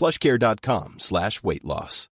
plushcare.com slash weight loss.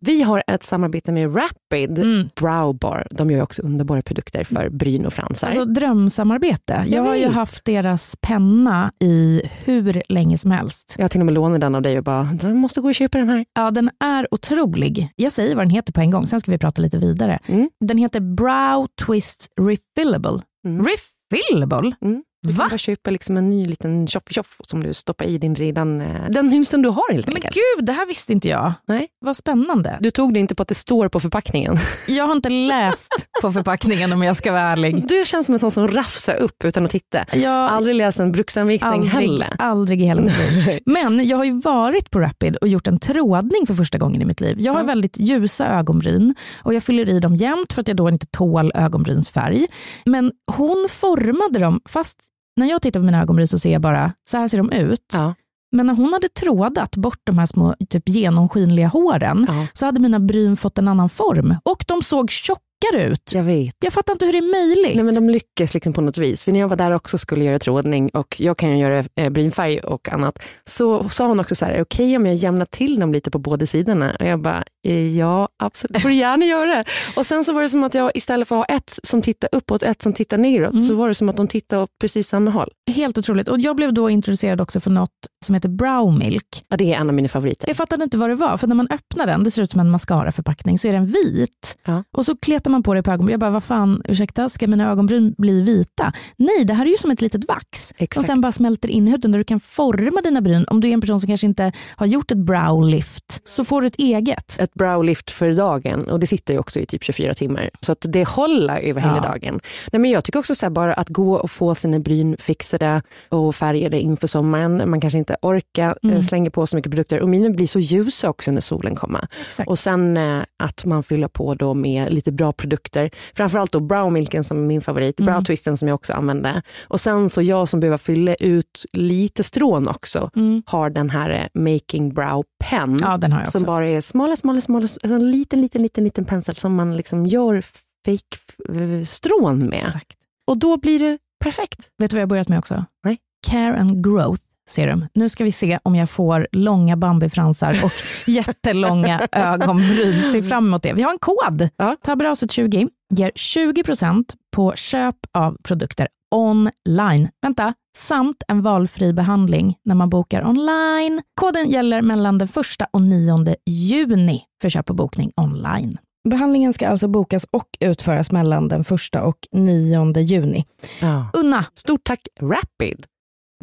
Vi har ett samarbete med Rapid Mm. Brow Bar. De gör också underbara produkter för bryn och fransar. Alltså drömsamarbete. Jag, Jag har ju haft deras penna i hur länge som helst. jag har till och med lånat den av dig och bara, du måste gå och köpa den här. Ja, den är otrolig. Jag säger vad den heter på en gång, sen ska vi prata lite vidare. Mm. Den heter Brow Twist Refillable. Mm. Refillable? Mm. Du Va? kan bara köpa liksom en ny liten tjoff-tjoff som du stoppar i din redan, eh, den husen du har helt Men enkelt. gud, det här visste inte jag. Nej. Vad spännande. Du tog det inte på att det står på förpackningen. Jag har inte läst på förpackningen om jag ska vara ärlig. Du känns som en sån som rafsar upp utan att titta. Jag Aldrig läst en bruksanvisning aldrig, heller. aldrig i hela mitt liv. Men jag har ju varit på Rapid och gjort en trådning för första gången i mitt liv. Jag har Ja. väldigt ljusa ögonbryn och jag fyller i dem jämt för att jag då inte tål ögonbrynsfärg. Men hon formade dem, fast när jag tittar på mina ögonbryn så ser jag bara, så här ser de ut. Ja. Men när hon hade trådat bort de här små typ genomskinliga håren Ja. så hade mina bryn fått en annan form och de såg tjockare ut. Jag vet. Jag fattar inte hur det är möjligt. Nej, men de lyckas liksom på något vis. För när jag var där också skulle göra trådning och jag kan ju göra eh, brynfärg och annat, så sa hon också så här, okej om jag jämnar till dem lite på båda sidorna? Och jag bara, ja absolut, det får du gärna göra. Och sen så var det som att jag istället för att ha ett som tittar uppåt och ett som tittar neråt, så var det som att de tittade åt precis samma håll. Helt otroligt. Och jag blev då introducerad också för något som heter Brow Milk. Ja, det är en av mina favoriter. Jag fattade inte vad det var, för när man öppnar den, det ser ut som en mascaraförpackning, så är den vit. Ja. Och så kletar man på det på ögonbryn. Jag bara, vad fan, ursäkta, ska mina ögonbryn bli vita? Nej, det här är ju som ett litet vax. Exakt. Som sen bara smälter in i huden, där du kan forma dina bryn. Om du är en person som kanske inte har gjort ett brow lift, så får du ett eget. Ett browlift för dagen och det sitter ju också i typ 24 timmar. Så att det håller över hela Ja. dagen. Nej, men jag tycker också så här, bara att gå och få sina bryn fixade och färgade inför sommaren. Man kanske inte orkar Mm. eh, slänga på så mycket produkter och mina blir så ljusa också när solen kommer. Exakt. Och sen eh, att man fyller på då med lite bra produkter. Framförallt då browmilken som är min favorit, Mm. browtwisten som jag också använder. Och sen så jag som behöver fylla ut lite strån också, Mm. har den här eh, Making Brow Pen. Ja. Som bara är smala, smala, smala, en liten, liten, liten, liten pensel som man liksom gör fake eh, strån med. Exakt. Och då blir det perfekt. Vet du vad jag har börjat med också? Nej. Care and Growth Serum. Nu ska vi se om jag får långa bambifransar och jättelånga ögonbryn. Se fram emot det. Vi har en kod. Ja. Tabberaset 20 ger 20% på köp av produkter online. Vänta, samt en valfri behandling när man bokar online. Koden gäller mellan den 1 och 9 juni för köp och bokning online. Behandlingen ska alltså bokas och utföras mellan den 1 och 9 juni. Unna! Stort tack Rapid.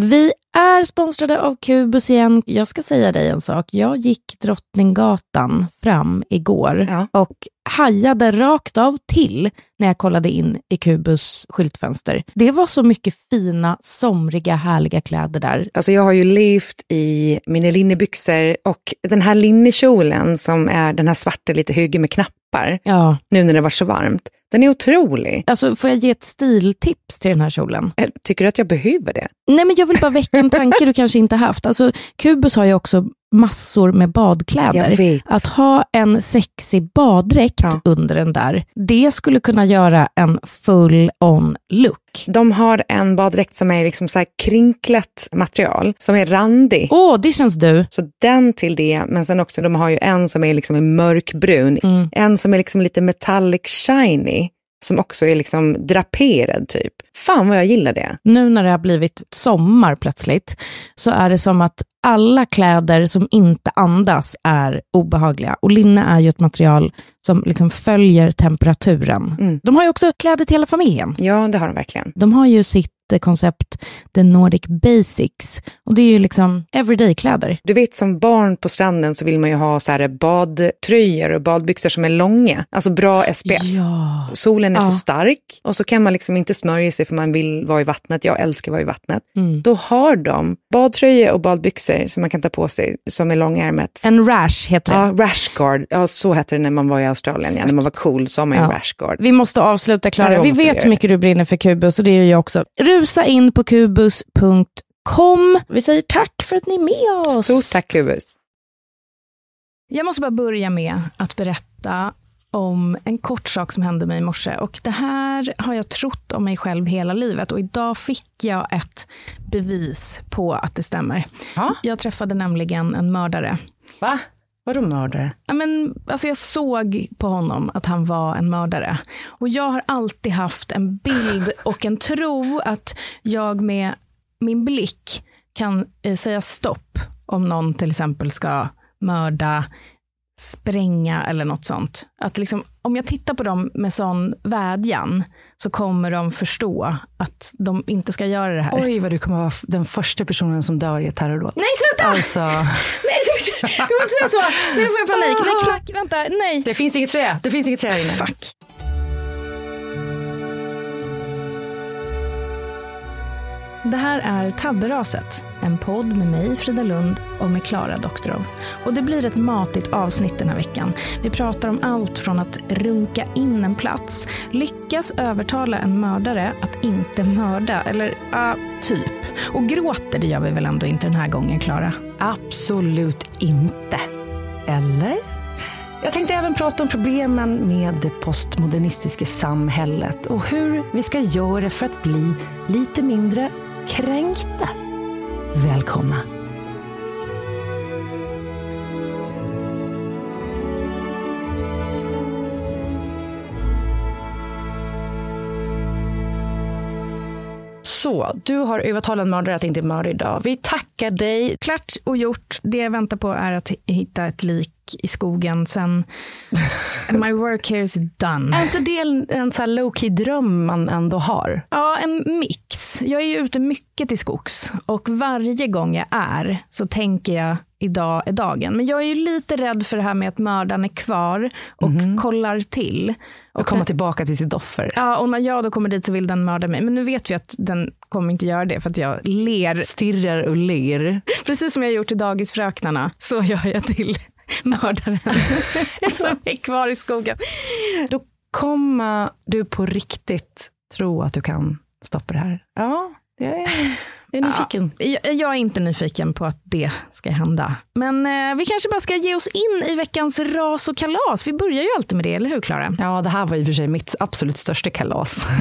Vi är sponsrade av Kubus igen. Jag ska säga dig en sak. Jag gick Drottninggatan fram igår Ja. och hajade rakt av till när jag kollade in i Kubus skyltfönster. Det var så mycket fina, somriga, härliga kläder där. Alltså jag har ju levt i mina linnebyxor och den här linnekjolen som är den här svarta lite höga med knappar, Ja, nu när det var så varmt, den är otrolig. alltså får jag ge ett stiltips till den här kjolen? Eh, Tycker du att jag behöver det? Nej, men jag vill bara väcka en tanke du kanske inte haft. Alltså, Kubus har ju också massor med badkläder. Att ha en sexig baddräkt Ja. under den där, det skulle kunna göra en full-on look. De har en baddräkt som är liksom så här krinklat material, som är randig. Åh, det känns du. Så den till det, men sen också, de har ju en som är liksom mörkbrun, Mm. en som är liksom lite metallic shiny, som också är liksom draperad typ. Fan vad jag gillar det. Nu när det har blivit sommar plötsligt, så är det som att alla kläder som inte andas är obehagliga. Och linne är ju ett material som liksom följer temperaturen. Mm. De har ju också kläder till hela familjen. Ja, det har de verkligen. De har ju sitt eh, koncept The Nordic Basics. Och det är ju liksom everyday-kläder. Du vet som barn på stranden så vill man ju ha så här badtröjor och badbyxor som är långa. Alltså bra SPF. Ja. Solen är Ja. så stark och så kan man liksom inte smörja sig för man vill vara i vattnet. Jag älskar att vara i vattnet. Mm. Då har de badtröjor och badbyxor som man kan ta på sig som är långärmet. En rash heter det. Ja, rashguard. Ja, så hette det när man var i Australien. Ja, när man var cool har man ju Ja. rashguard. Vi måste avsluta Klara. Vi vet hur mycket du brinner för Kubus och det gör jag också. Rusa in på kubus.com. Vi säger tack för att ni är med oss. Stort tack Kubus. Jag måste bara börja med att berätta om en kort sak som hände mig i morse. Och det här har jag trott om mig själv hela livet och idag fick jag ett bevis på att det stämmer. Ja. Jag träffade nämligen en mördare. Va? Vadå mördare? Ja, men, alltså jag såg på honom att han var en mördare. Och jag har alltid haft en bild och en tro att jag med min blick kan eh, säga stopp om någon till exempel ska mörda, spränga eller något sånt. Att liksom, om jag tittar på dem med sån vädjan så kommer de förstå att de inte ska göra det här. Oj, vad du kommer vara den första personen som dör i ett terrordåd. Nej, sluta! Alltså, Nej, sluta! Jag vill säga så. Nu får jag panik. Nej, knack. Vänta, nej. det finns inget trä. Det finns inget trä här inne. Fuck. Det här är Tabberaset, en podd med mig, Frida Lund, och med Klara Doktorov. Och det blir ett matigt avsnitt den här veckan. Vi pratar om allt från att runka in en plats, lyckas övertala en mördare att inte mörda, eller ja, typ. Och gråter, det gör vi väl ändå inte den här gången, Klara? Absolut inte. Eller? Jag tänkte även prata om problemen med det postmodernistiska samhället och hur vi ska göra för att bli lite mindre kränkta. Välkomna. Så, du har övertalat en mördare att inte mörda idag. Vi tackar dig. Klart och gjort. Det jag väntar på är att hitta ett lik i skogen. Sen, my work here is done. Är inte det en, så här low-key dröm man ändå har? Ja, en mix. Jag är ju ute mycket till skogs och varje gång jag är så tänker jag idag är dagen. Men jag är ju lite rädd för det här med att mördaren är kvar och kollar till. Och komma tillbaka till sitt offer. Ja, och när jag då kommer dit så vill den mörda mig. Men nu vet vi att den kommer inte göra det för att jag ler. Stirrar och ler. Precis som jag gjort till dagisfröknarna, så gör jag till mördaren som är kvar i skogen. Då kommer du på riktigt tro att du kan stoppa det här. Ja, jag är, jag är nyfiken. Jag, jag är inte nyfiken på att det ska hända. Men eh, vi kanske bara ska ge oss in i veckans ras och kalas. Vi börjar ju alltid med det, eller hur Klara? Ja, det här var i och för sig mitt absolut största kalas.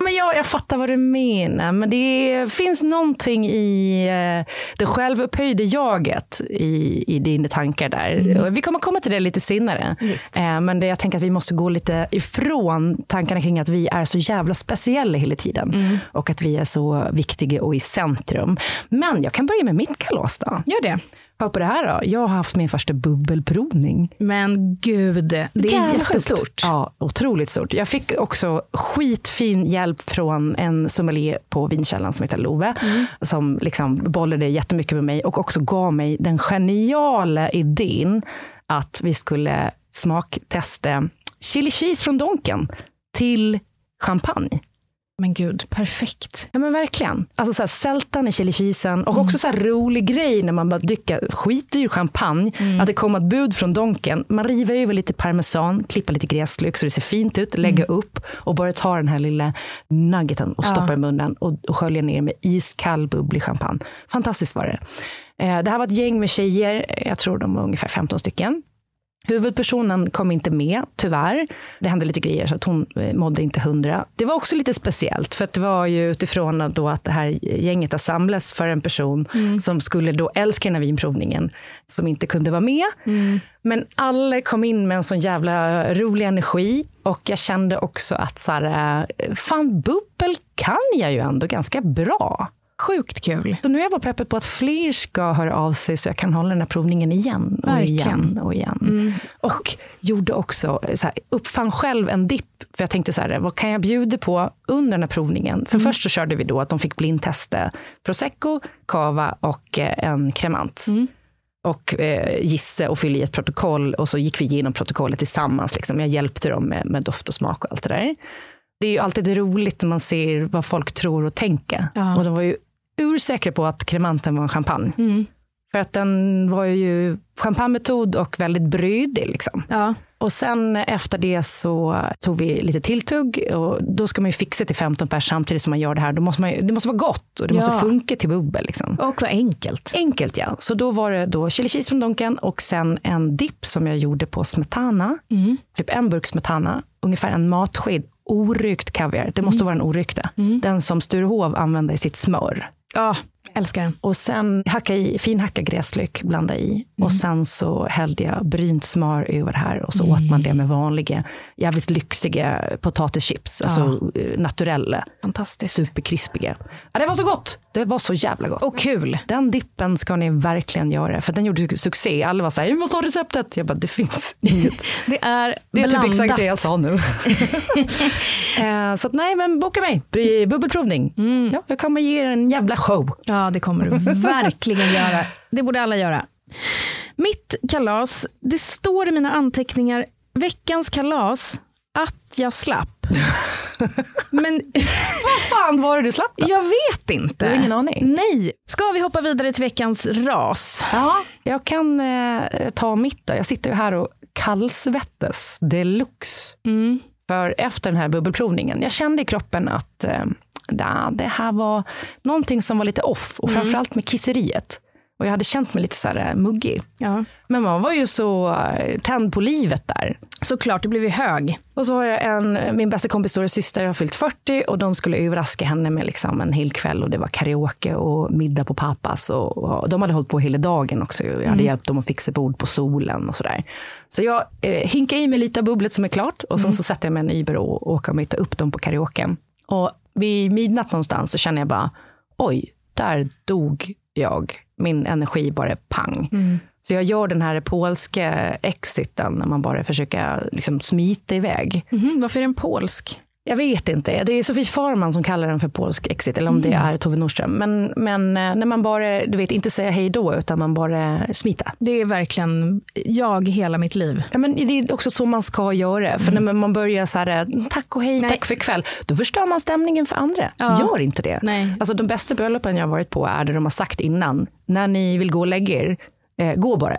men ja, jag fattar vad du menar. Men det finns någonting i eh, det självupphöjda jaget i, i dina tankar där. Och Vi kommer komma till det lite senare. Visst. Eh, men det, jag tänker att vi måste gå lite ifrån tankarna kring att vi är så jävla speciella hela tiden. Och att vi är så viktiga och i centrum. Men jag kan börja med mitt kalas då. Gör det. Hör på det här då. Jag har haft min första bubbelprovning. Men gud, det är jättestort. Ja, otroligt stort. Jag fick också skitfin hjälp från en sommelier på Vinkällan som heter Love. Som liksom bollade jättemycket med mig och också gav mig den geniala idén att vi skulle smaktesta chili cheese från Donken till champagne. Men gud, perfekt. Ja men verkligen. Alltså så här, sältan i chili cheesen och också så här rolig grej när man bara dricker skitdyr champagne. Att det kommer ett bud från Donken. Man river över lite parmesan, klipper lite gräslök så det ser fint ut, lägger upp och bara tar den här lilla nuggeten och stoppar i munnen och, och sköljer ner med iskall bubblig champagne. Fantastiskt var det. Eh, det här var ett gäng med tjejer, jag tror de var ungefär 15 stycken. Huvudpersonen kom inte med, tyvärr. Det hände lite grejer så att hon eh, mådde inte hundra. Det var också lite speciellt för att det var ju utifrån då att det här gänget har samlats för en person som skulle då älska den här vinprovningen som inte kunde vara med. Men alla kom in med en sån jävla rolig energi och jag kände också att så här, eh, fan bubbel kan jag ju ändå ganska bra. Sjukt kul. Så nu är jag bara peppad på att fler ska höra av sig så jag kan hålla den här provningen igen och Verkligen. igen och igen. Och gjorde också, så här, uppfann själv en dipp. För jag tänkte så här, vad kan jag bjuda på under den här provningen? För först så körde vi då att de fick blindtesta prosecco, cava och eh, en cremant. Och eh, gissa och fylla i ett protokoll och så gick vi igenom protokollet tillsammans. Liksom. Jag hjälpte dem med, med doft och smak och allt det där. Det är ju alltid roligt när man ser vad folk tror och tänker. Ja. Och de var ju ursäkra på att kremanten var en champagne. För att den var ju champagnemetod och väldigt brydig. Liksom. Ja. Och sen efter det så tog vi lite tilltugg och då ska man ju fixa till 15 pers samtidigt som man gör det här. Då måste man, ju- det måste vara gott och det Ja. måste funka till bubbel. Liksom. Och vad enkelt. Enkelt ja. Så då var det då chili cheese från Donken och sen en dipp som jag gjorde på smetana. Typ en burk smetana, ungefär en matsked orykt kaviar. Det måste vara den orykta. Den som Sturehov använde i sitt smör. Ja, älskar den. Och sen hacka i, finhacka gräslök, blanda i. Och sen så hällde jag brynt smör över det här. Och så åt man det med vanliga, jävligt lyxiga potatischips. Alltså eh, naturella, Fantastiskt. superkrispiga. Ja, det var så gott! Det var så jävla gott. Och kul. Den dippen ska ni verkligen göra, för den gjorde succé. Alla var så här, vi måste ha receptet. Jag bara, det finns inget. Det är Det är typ blandat. exakt det jag sa nu. Eh, så att, nej, men boka mig. Bubbelprovning. Ja, jag kommer ge er en jävla show. Ja, det kommer du verkligen göra. Det borde alla göra. Mitt kalas, det står i mina anteckningar, veckans kalas, att jag slapp. Men Vad fan var det du slapp då? jag vet inte. Du har ingen aning? Nej. Ska vi hoppa vidare till veckans ras? Ja, jag kan eh, ta mitt då. Jag sitter ju här och kallsvettes deluxe. För efter den här bubbelprovningen, jag kände i kroppen att eh, det här var någonting som var lite off. Och framförallt med kisseriet. Och jag hade känt mig lite så här eh, muggig. Ja. Men man var ju så eh, tänd på livet där. Såklart, det blev ju hög. Och så har jag en, min bästa kompis stora syster har fyllt 40 och de skulle överraska henne med liksom en hel kväll och det var karaoke och middag på pappas. Och, och de hade hållit på hela dagen också. Jag hade hjälpt dem att fixa bord på solen och sådär. Så jag eh, hinkar i mig lite av bubblet som är klart och sen så sätter jag mig en Uber och åker och möter upp dem på karaoken. Och vid midnatt någonstans så känner jag bara, oj, där dog jag. Min energi bara pang. Så jag gör den här polska exiten när man bara försöker liksom smita iväg. Mhm, varför är den polsk? Jag vet inte. Det är Sofie Farman som kallar den för polsk exit, eller om det är Tove Nordström. Men, men eh, när man bara, du vet, inte säga hej då, utan man bara smita. Det är verkligen jag hela mitt liv. Ja, men det är också så man ska göra. För när man börjar så här, tack och hej, Nej. tack för ikväll, då förstör man stämningen för andra. Ja. Gör inte det. Nej. Alltså, de bästa bröllopen jag har varit på är där de har sagt innan, när ni vill gå och lägga er, eh, gå bara.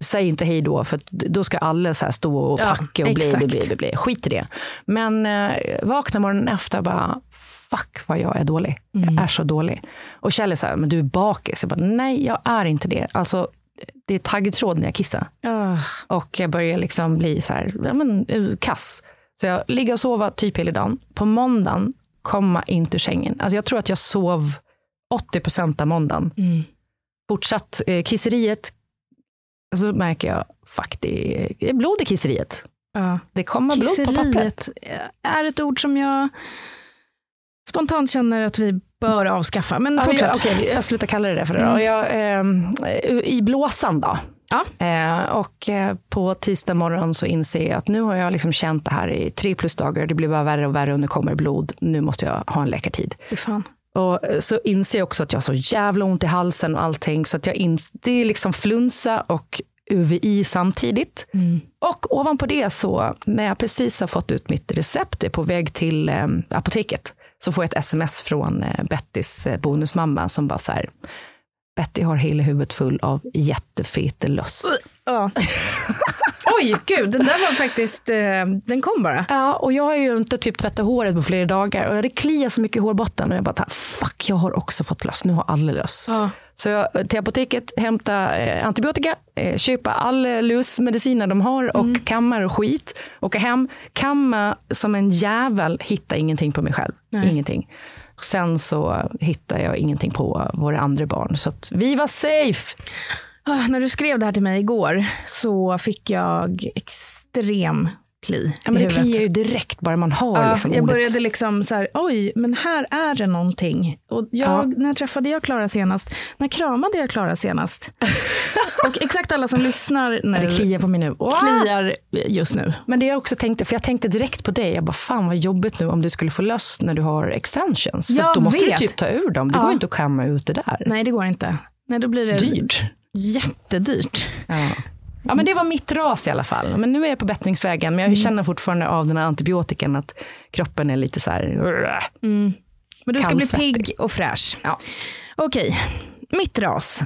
Säg inte hej då, för då ska alla så stå och Mm. Ja, packa och bli, bli, bli, bli. Skit i det. Men eh, vakna morgonen efter och bara, fuck vad jag är dålig. Mm. Jag är så dålig. Och Kjell är så här, men du är bakis. Jag bara, nej jag är inte det. Alltså, det är taggtråd när jag kissar. Och jag börjar liksom bli så här, ja, men, uh, kass. Så jag ligger och sover typ hela dagen. På måndagen komma inte ur sängen. Alltså jag tror att jag sov 80 procent av måndagen. Fortsatt eh, kisseriet. Så märker jag, fuck det är, blod i kisseriet. Ja. Det kommer blod på pappret. Är ett ord som jag spontant känner att vi bör avskaffa. Men Ja, fortsätt. okej, jag slutar kalla det det för det. då. Jag, eh, I blåsan då. Ja. Eh, och eh, på tisdag morgon så inser jag att nu har jag liksom känt det här i tre plus dagar. Det blir bara värre och värre och nu kommer blod. Nu måste jag ha en läkartid. Fan. Och eh, så inser jag också att jag har så jävla ont i halsen och allting. Så att jag ins- det är liksom flunsa och UVI samtidigt. Och ovanpå det så, när jag precis har fått ut mitt recept, är på väg till eh, apoteket, så får jag ett sms från eh, Bettys eh, bonusmamma som bara så här, Betty har hela huvudet full av jättefeta löss. Ja. Oj, gud, den där var faktiskt, eh, den kom bara. Ja, och jag har ju inte typ tvättat håret på flera dagar och det kliar så mycket i hårbotten och jag bara, fuck, jag har också fått löss. Nu har alla löss. Ja. Så jag till apoteket, hämta eh, antibiotika, eh, köpa alla lusmediciner de har och kammar och skit. Åka hem, kamma som en jävel, hitta ingenting på mig själv. Ingenting. Sen så hittar jag ingenting på våra andra barn. Så vi var safe. Ah, när du skrev det här till mig igår så fick jag extrem kli Ja, men det kliar ju direkt bara man har Ja, liksom jag ordet. började liksom så här, oj, men här är det någonting. Och jag, när träffade jag Klara senast? När kramade jag Klara senast? och exakt alla som lyssnar Ja, nu det kliar på mig nu. Åh! kliar just nu. Men det jag också tänkte, för jag tänkte direkt på dig, jag bara fan vad jobbigt nu om du skulle få löst när du har extensions. För Jag då måste vet. du typ ta ur dem, det Ja. går ju inte att kamma ut det där. Nej, det går inte. Nej, då blir det Dyrt. Jättedyrt. Ja. ja men det var mitt ras i alla fall. Men nu är jag på bättringsvägen, men jag känner fortfarande av den här antibiotikan att kroppen är lite så här... Men du ska bli pigg och fräsch. Ja. Okej, mitt ras.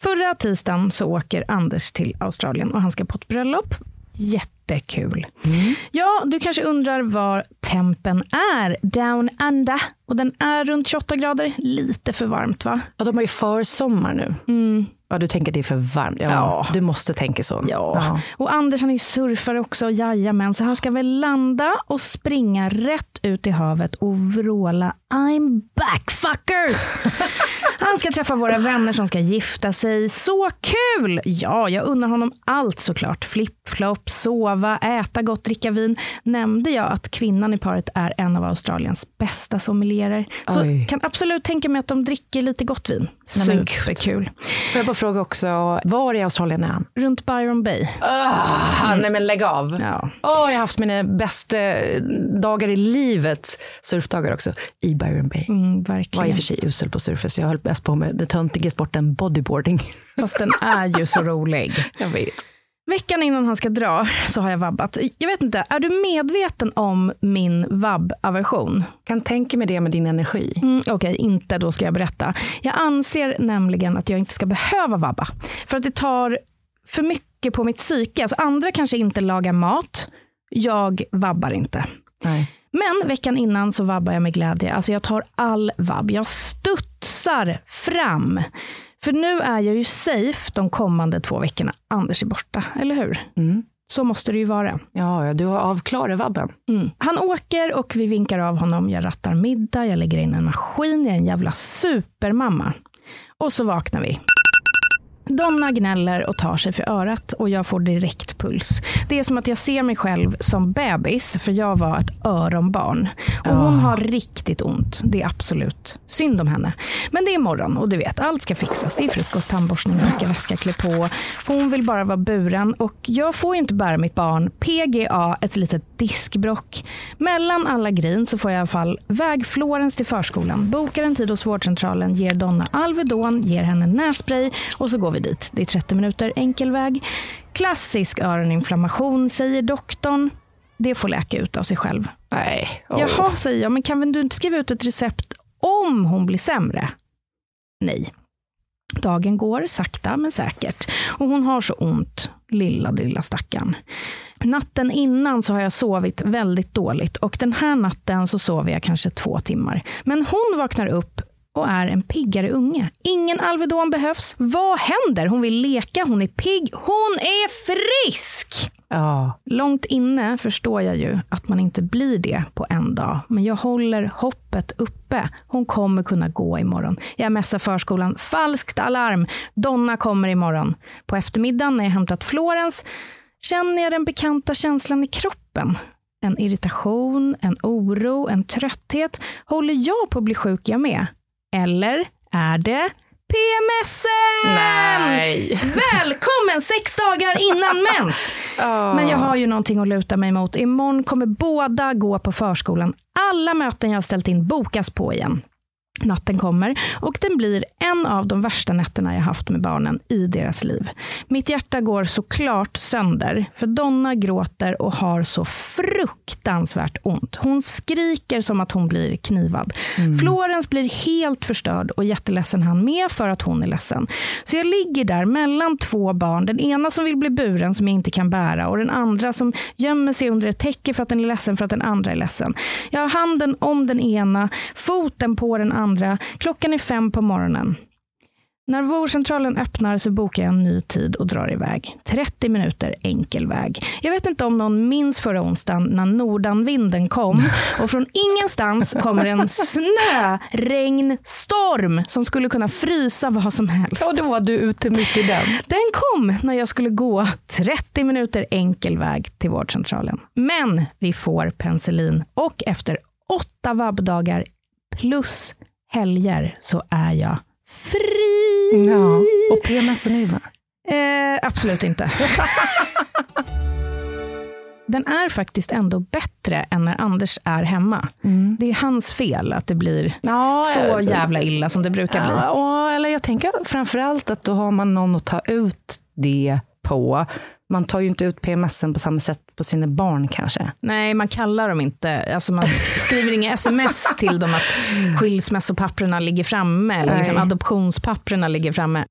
Förra tisdagen så åker Anders till Australien och han ska på ett bröllop. Jättekul. Ja, du kanske undrar var tempen är down under. Och den är runt 28 grader. Lite för varmt va? Ja, de har ju försommar nu. Ja, du tänker det är för varmt. Ja, Ja. Du måste tänka så. Ja. Och Anders han är ju surfare också, jajamän. Så han ska väl landa och springa rätt ut i havet och vråla I'm back fuckers! Han ska träffa våra vänner som ska gifta sig. Så kul! Ja, jag unnar honom allt såklart. Flip-flop, sova, äta gott, dricka vin. Nämnde jag att kvinnan i paret är en av Australiens bästa sommelierer. Så Oj. kan absolut tänka mig att de dricker lite gott vin. Nej, men gud. Superkul. Får jag bara fråga också, var i Australien är han? Runt Byron Bay. Ah, nej men lägg av. Ja. Åh, jag har haft mina bästa dagar i livet, surfdagar också, i Byron Bay. Mm, Var i verkligen. och för sig usel på surfer, så jag höll bäst på med den töntiga sporten bodyboarding. Fast den är ju så rolig. Jag vet. Veckan innan han ska dra så har jag vabbat. Jag vet inte, är du medveten om min vabb-aversion? Kan tänka mig det med din energi. Mm, Okej, inte. Då ska jag berätta. Jag anser nämligen att jag inte ska behöva vabba. För att det tar för mycket på mitt psyke. Alltså andra kanske inte lagar mat. Jag vabbar inte. Nej. Men veckan innan så vabbar jag med glädje. Alltså jag tar all vabb. Jag studsar fram. För nu är jag ju safe de kommande två veckorna. Anders är borta, eller hur? Mm. Så måste det ju vara. Ja, du har avklarat vabben. Mm. Han åker och vi vinkar av honom. Jag rattar middag, jag lägger in en maskin. Jag är en jävla supermamma. Och så vaknar vi. Donna gnäller och tar sig för örat och jag får direkt puls. Det är som att jag ser mig själv som bebis, för jag var ett öronbarn. Och hon har riktigt ont. Det är absolut synd om henne. Men det är morgon och du vet, allt ska fixas. Det är frukost, tandborstning, dricka väska, klä på. Hon vill bara vara buren och jag får inte bära mitt barn PGA, ett litet diskbrock. Mellan alla grin så får jag i alla fall väg Florens till förskolan, bokar en tid hos vårdcentralen, ger Donna Alvedon, ger henne nässpray och så går vi dit. Det är 30 minuter enkel väg. Klassisk öroninflammation, säger doktorn. Det får läka ut av sig själv. Nej. åh. Jaha, säger jag, men kan du inte skriva ut ett recept om hon blir sämre? Nej. Dagen går sakta men säkert och hon har så ont, lilla, lilla stackaren. Natten innan så har jag sovit väldigt dåligt och den här natten så sover jag kanske två timmar. Men hon vaknar upp och är en piggare unge. Ingen Alvedon behövs. Vad händer? Hon vill leka, hon är pigg, hon är frisk! Ja. Långt inne förstår jag ju att man inte blir det på en dag. Men jag håller hoppet uppe. Hon kommer kunna gå imorgon. Jag messar förskolan. Falskt alarm. Donna kommer imorgon. På eftermiddagen när jag hämtat Florens känner jag den bekanta känslan i kroppen. En irritation, en oro, en trötthet. Håller jag på att bli sjuk jag med? Eller är det PMSen? Nej. Välkommen sex dagar innan mens! Men jag har ju någonting att luta mig mot. Imorgon kommer båda gå på förskolan. Alla möten jag har ställt in bokas på igen. Natten kommer och den blir en av de värsta nätterna jag haft med barnen i deras liv. Mitt hjärta går såklart sönder för Donna gråter och har så fruktansvärt ont. Hon skriker som att hon blir knivad. Florens blir helt förstörd och jätteledsen han med för att hon är ledsen. Så jag ligger där mellan två barn. Den ena som vill bli buren som jag inte kan bära och den andra som gömmer sig under ett täcke för att den är ledsen för att den andra är ledsen. Jag har handen om den ena, foten på den andra. Klockan är fem på morgonen. När vårdcentralen öppnar så bokar jag en ny tid och drar iväg. 30 minuter enkel väg. Jag vet inte om någon minns förra onsdagen när nordanvinden kom och från ingenstans kommer en snöregnstorm som skulle kunna frysa vad som helst. Ja, då var du ute mitt i den. Den kom när jag skulle gå 30 minuter enkel väg till vårdcentralen. Men vi får penicillin och efter åtta vabbdagar plus helger så är jag fri. Ja. Och PMSen är va? Eh, absolut inte. Den är faktiskt ändå bättre än när Anders är hemma. Det är hans fel att det blir Ja, så jävla illa som det brukar bli. Ja, eller jag tänker framförallt att då har man någon att ta ut det på. Man tar ju inte ut PMSen på samma sätt på sina barn kanske. Nej, man kallar dem inte. Alltså man skriver inga sms till dem att skilsmässopapperna ligger framme eller liksom adoptionspapperna ligger framme.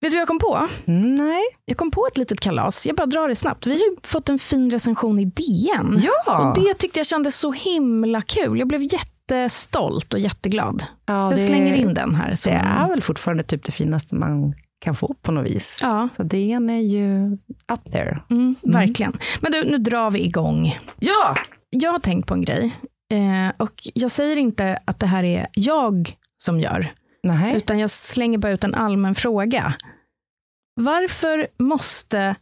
Vet du vad jag kom på? Nej. Jag kom på ett litet kalas. Jag bara drar det snabbt. Vi har ju fått en fin recension i DN. Ja. Och det tyckte jag kändes så himla kul. Jag blev jättestolt och jätteglad. Ja, så jag det- slänger in den här. Det Som, är väl fortfarande typ det finaste man kan få på något vis. Ja. Så DN är ju up there. mm, Verkligen. Men du, nu drar vi igång. Ja! Jag har tänkt på en grej. Eh, och jag säger inte att det här är jag som gör. Nej. Utan jag slänger bara ut en allmän fråga. Varför måste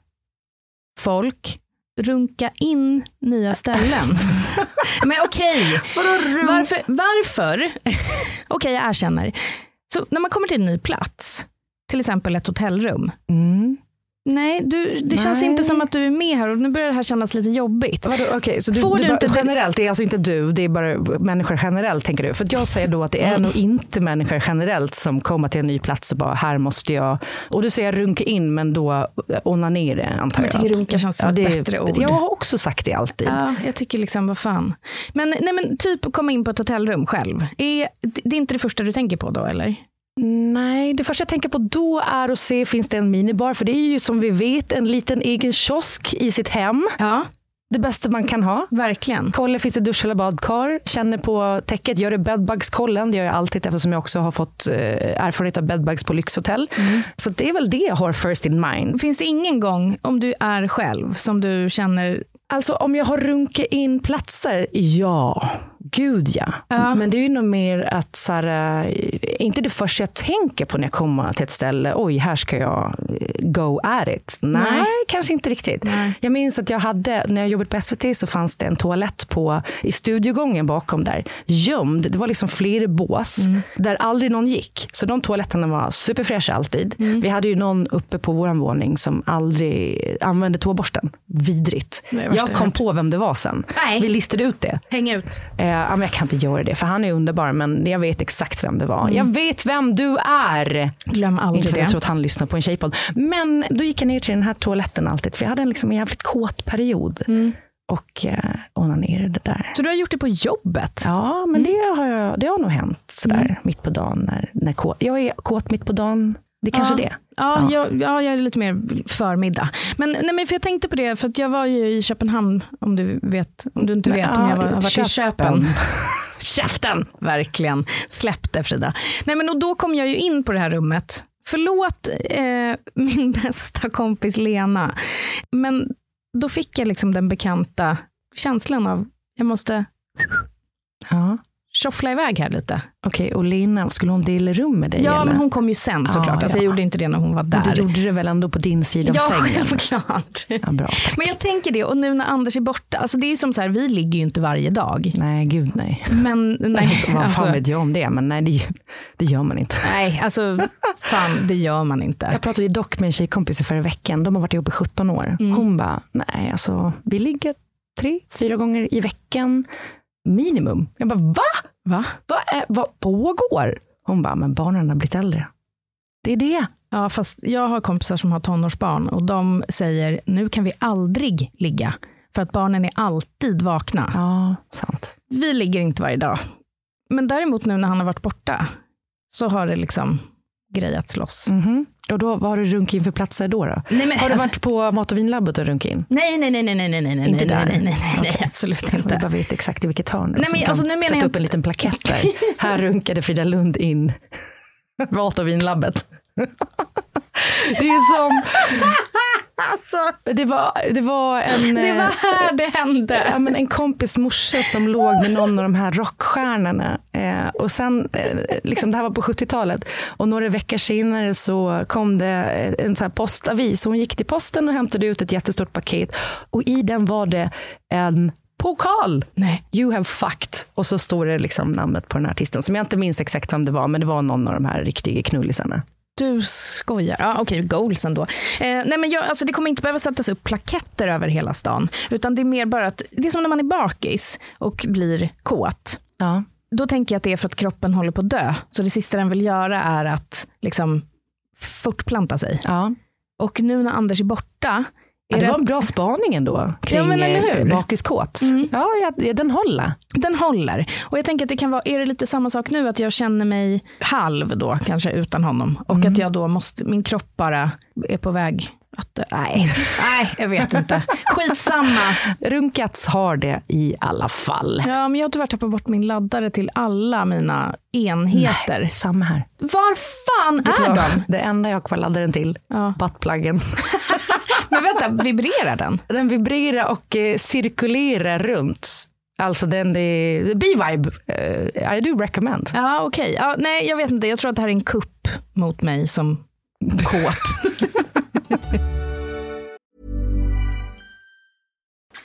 folk runka in nya ställen? Men okej, varför? varför? okej, jag erkänner. Så när man kommer till en ny plats, till exempel ett hotellrum. Mm. Nej, du, det känns Nej. inte som att du är med här och nu börjar det här kännas lite jobbigt. Vadå, okej, så du, Får du du inte generellt, det är alltså inte du, det är bara människor generellt tänker du? För jag säger då att det är nog inte människor generellt som kommer till en ny plats och bara, här måste jag, och du säger runka in men då onanera antar Jag jag. tycker runka känns som ett det bättre ord. Jag har också sagt det alltid. Ja, jag tycker liksom, vad fan. Men, nej, men typ komma in på ett hotellrum själv. Är, det är inte det första du tänker på då, eller? Nej, det första jag tänker på då är att se, finns det en minibar? För det är ju som vi vet en liten egen kiosk i sitt hem. Ja, Det bästa man kan ha. verkligen. Kolla, finns det dusch eller badkar? Känner på täcket, gör det bedbugskollen. Det gör jag alltid eftersom jag också har fått eh, erfarenhet av bedbugs på lyxhotell. Så det är väl det jag har first in mind. Finns det ingen gång, om du är själv, som du känner, Alltså om jag har runkat in platser, ja. Gud ja. Ja. Men det är ju nog mer att, så här, eh, inte det första jag tänker på när jag kommer till ett ställe, oj här ska jag eh, go at it. Nej, Nej. kanske inte riktigt. Nej. Jag minns att jag hade, när jag jobbade på SVT så fanns det en toalett på, i studiogången bakom där, gömd. Det var liksom flera bås där aldrig någon gick. Så de toaletterna var superfräscha alltid. Vi hade ju någon uppe på vår våning som aldrig använde toaborsten. Vidrigt. Jag kom på vem det var sen. Nej. Vi listade ut det. häng ut. Eh, ja, men jag kan inte göra det, för han är underbar, men jag vet exakt vem det var. Jag vet vem du är! Glöm Inte aldrig för att jag det. tror att han lyssnar på en tjejpodd. Men då gick jag ner till den här toaletten alltid, för jag hade en liksom jävligt kåt period. Och eh, onanerade där. Så du har gjort det på jobbet? Ja, men det, har jag, det har nog hänt sådär mitt på dagen. När, när kåt, jag är kåt mitt på dagen. Det är kanske Ja. det. Ja, Jag, ja, jag är lite mer förmiddag. Men, nej, men för jag tänkte på det, för att jag var ju i Köpenhamn, om du, vet, om du inte vet om jag var, har varit i Köpen. Käften! Verkligen. Släpp det Frida. Nej, men, och då kom jag ju in på det här rummet. Förlåt eh, min bästa kompis Lena. Men då fick jag liksom den bekanta känslan av, jag måste Ja. Tjoffla iväg här lite. Okej, och Lina, skulle hon dela rum med dig? Ja, eller? men hon kom ju sen såklart. Ja, alltså, jag ja. gjorde inte det när hon var Men där. du gjorde det väl ändå på din sida av ja, sängen? självklart. Ja, bra. Men jag tänker det, och nu när Anders är borta, alltså det är ju som så här, vi ligger ju inte varje dag. Nej, gud nej. Men nej, Alltså, vad fan alltså, vet jag om det? Men nej, det, det gör man inte. nej, alltså fan det gör man inte. Jag pratade dock med en tjejkompis i förra veckan. De har varit ihop i 17 år. Mm. Hon bara, nej alltså vi ligger tre, fyra gånger i veckan minimum. Jag bara, va? Va? Vad, är, vad pågår? Hon bara, men barnen har blivit äldre. Det är det. Ja, fast jag har kompisar som har tonårsbarn och de säger nu kan vi aldrig ligga för att barnen är alltid vakna. Ja, sant. Vi ligger inte varje dag. Men däremot nu när han har varit borta så har det liksom grejats loss. Mhm. Och då, vad har du runkat in för platser då? då? Nej, men Har du alltså- varit på mat och vinlabbet och runkat in? Nej, nej, nej, nej, nej, nej, nej, nej, Inte nej, där? nej, nej, nej, nej, Okej. absolut Jag inte. bara vet exakt i vilket hörn. Nej, men alltså, nu menar sätta jag- upp en liten plakett där. Här runkade Frida Lund in mat och vinlabbet. Det är som... Alltså, Det var, det var en... det var eh, här det hände. Ja, men en kompis morsa som låg med någon av de här rockstjärnorna. Eh, och sen, eh, liksom, det här var på 70-talet. Och några veckor senare så kom det en så här postavis. Hon gick till posten och hämtade ut ett jättestort paket. Och i den var det en pokal. Nej. You have fucked. Och så står det liksom namnet på den här artisten. Som jag inte minns exakt vem det var, men det var någon av de här riktiga knullisarna. Du skojar. Ja, okej, goals ändå. Eh, nej, men jag, alltså, det kommer inte behöva sättas upp plaketter över hela stan. Utan det är mer bara att, det är som när man är bakis och blir kåt. Ja. Då tänker jag att det är för att kroppen håller på att dö. Så det sista den vill göra är att liksom fortplanta sig. ja. Och nu när Anders är borta, Ja, det var en bra spaning ändå, kring eller eh, bakiskåt. Mm. Ja, ja, den håller. den håller. Och jag tänker att det kan vara, är det lite samma sak nu, att jag känner mig halv då, kanske utan honom. Och Mm. att jag då måste, min kropp bara är på väg att, nej, nej, jag vet inte. Skitsamma. Runkats har det i alla fall. Ja, men jag har tyvärr tappat bort min laddare till alla mina enheter. Samma här. Var fan är de? Det enda jag har kvar laddaren till, Ja. buttpluggen. Vänta, vibrerar den? Den vibrerar och eh, cirkulerar runt. Alltså den är, B-vibe, eh, I do recommend. Ja, okej. Ja, nej, jag vet inte. Jag tror att det här är en kupp mot mig som kåt.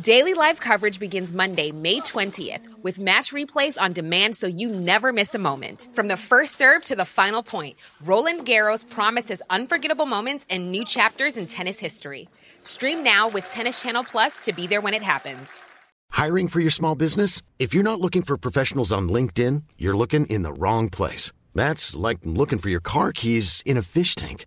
Daily live coverage begins Monday, May 20th, with match replays on demand so you never miss a moment. From the first serve to the final point, Roland Garros promises unforgettable moments and new chapters in tennis history. Stream now with Tennis Channel Plus to be there when it happens. Hiring for your small business? If you're not looking for professionals on LinkedIn, you're looking in the wrong place. That's like looking for your car keys in a fish tank.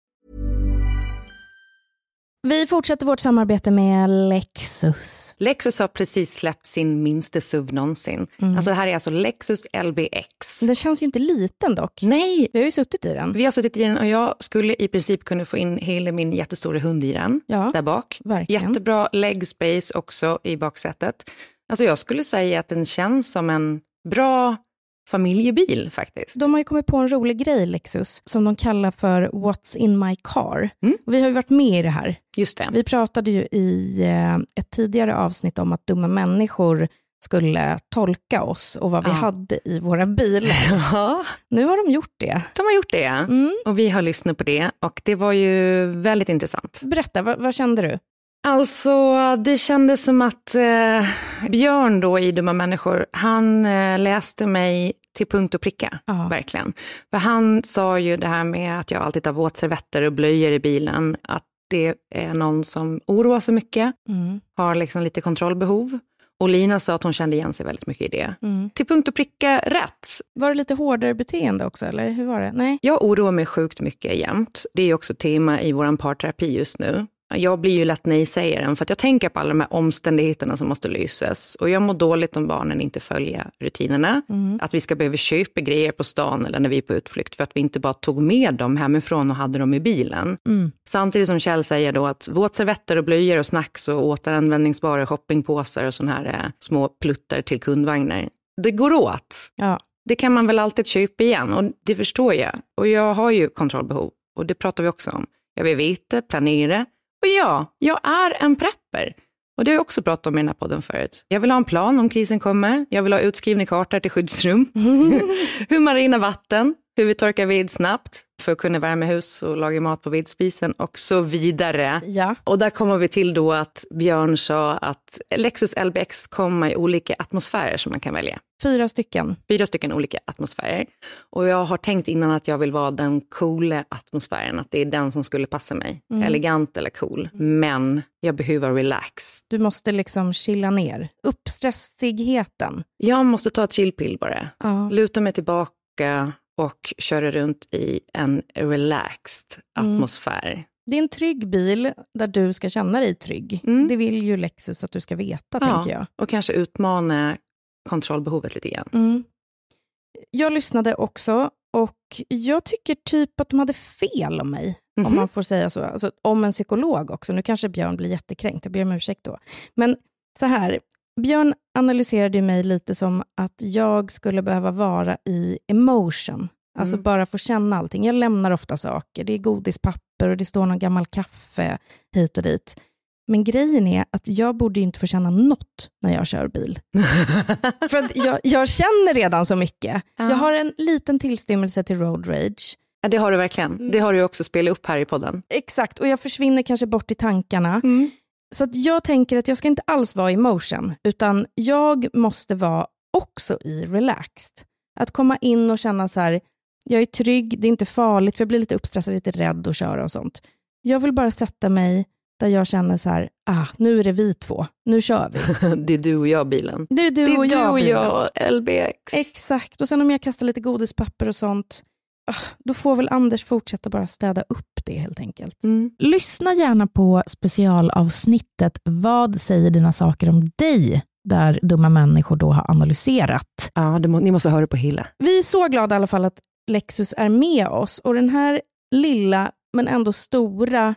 Vi fortsätter vårt samarbete med Lexus. Lexus har precis släppt sin minsta SUV någonsin. Alltså det här är alltså Lexus LBX. Den känns ju inte liten dock. Nej, Vi har ju suttit i den. vi har suttit i den och jag skulle i princip kunna få in hela min jättestora hund i den, Ja, där bak. verkligen. Jättebra leg space också i baksätet. Alltså jag skulle säga att den känns som en bra familjebil faktiskt. De har ju kommit på en rolig grej, Lexus, som de kallar för What's in my car. Mm. Och vi har ju varit med i det här. Just det. Vi pratade ju i eh, ett tidigare avsnitt om att dumma människor skulle tolka oss och vad vi Ja. hade i våra bilar. Ja, Nu har de gjort det. de har gjort det. Mm. Och vi har lyssnat på det och det var ju väldigt intressant. Berätta, vad, vad kände du? Alltså, det kändes som att eh, Björn då i Dumma människor, han eh, läste mig till punkt och pricka, Ja. verkligen. För han sa ju det här med att jag alltid tar våtservetter och blöjor i bilen, att det är någon som oroar sig mycket, har liksom lite kontrollbehov. Och Lina sa att hon kände igen sig väldigt mycket i det. Mm. Till punkt och pricka rätt. Var det lite hårdare beteende också, eller hur var det? Nej? Jag oroar mig sjukt mycket jämt. Det är också tema i vår parterapi just nu. Jag blir ju lätt nej-sägaren för att jag tänker på alla de här omständigheterna som måste lysas. Och jag mår dåligt om barnen inte följer rutinerna. Att vi ska behöva köpa grejer på stan eller när vi är på utflykt för att vi inte bara tog med dem hemifrån och hade dem i bilen. Samtidigt som Kjell säger då att våtservetter och blöjor och snacks och återanvändningsbara shoppingpåsar och sådana här eh, små pluttar till kundvagnar. Det går åt. Ja. Det kan man väl alltid köpa igen och det förstår jag. Och jag har ju kontrollbehov och det pratar vi också om. Jag vill veta, planera och ja, jag är en prepper. Och det har jag också pratat om i den här podden förut. Jag vill ha en plan om krisen kommer. Jag vill ha utskrivna kartor till skyddsrum. hur man rinner vatten, hur vi torkar vid snabbt. För att kunna värma hus och laga mat på vedspisen och så vidare. Ja. Och där kommer vi till då att Björn sa att Lexus LBX kommer i olika atmosfärer som man kan välja. Fyra stycken. Fyra stycken olika atmosfärer. Och jag har tänkt innan att jag vill vara den coola atmosfären, att det är den som skulle passa mig. Mm. Elegant eller cool. Men jag behöver relax. Du måste liksom chilla ner. Uppstressigheten. Jag måste ta ett chillpill bara. Ja. Luta mig tillbaka och köra runt i en relaxed Mm. atmosfär. Det är en trygg bil där du ska känna dig trygg. Mm. Det vill ju Lexus att du ska veta, Ja. tänker jag. Och kanske utmana kontrollbehovet lite grann. Mm. Jag lyssnade också och jag tycker typ att de hade fel om mig, om Mhm. man får säga så. Alltså, om en psykolog också. Nu kanske Björn blir jättekränkt, jag ber om ursäkt då. Men så här, Björn analyserade mig lite som att jag skulle behöva vara i emotion. Alltså Mm. bara få känna allting. Jag lämnar ofta saker. Det är godispapper och det står någon gammal kaffe hit och dit. Men grejen är att jag borde inte få känna något när jag kör bil. För att jag, jag känner redan så mycket. Ja. Jag har en liten tillstymmelse till road rage. Ja, det har du verkligen. Det har du också spelat upp här i podden. Exakt, och jag försvinner kanske bort i tankarna. Mm. Så jag tänker att jag ska inte alls vara i motion, utan jag måste vara också i relaxed. Att komma in och känna så här, jag är trygg, det är inte farligt, för jag blir lite uppstressad, lite rädd att köra och sånt. Jag vill bara sätta mig där jag känner så här, ah, nu är det vi två, nu kör vi. Det är du och jag bilen. Det är du det är och jag. du och bilen. jag, LBX. Exakt, och sen om jag kastar lite godispapper och sånt, då får väl Anders fortsätta bara städa upp det helt enkelt. Mm. Lyssna gärna på specialavsnittet Vad säger dina saker om dig? Där dumma människor då har analyserat. Ja, må, ni måste höra på Hilla. Vi är så glada i alla fall att Lexus är med oss och den här lilla men ändå stora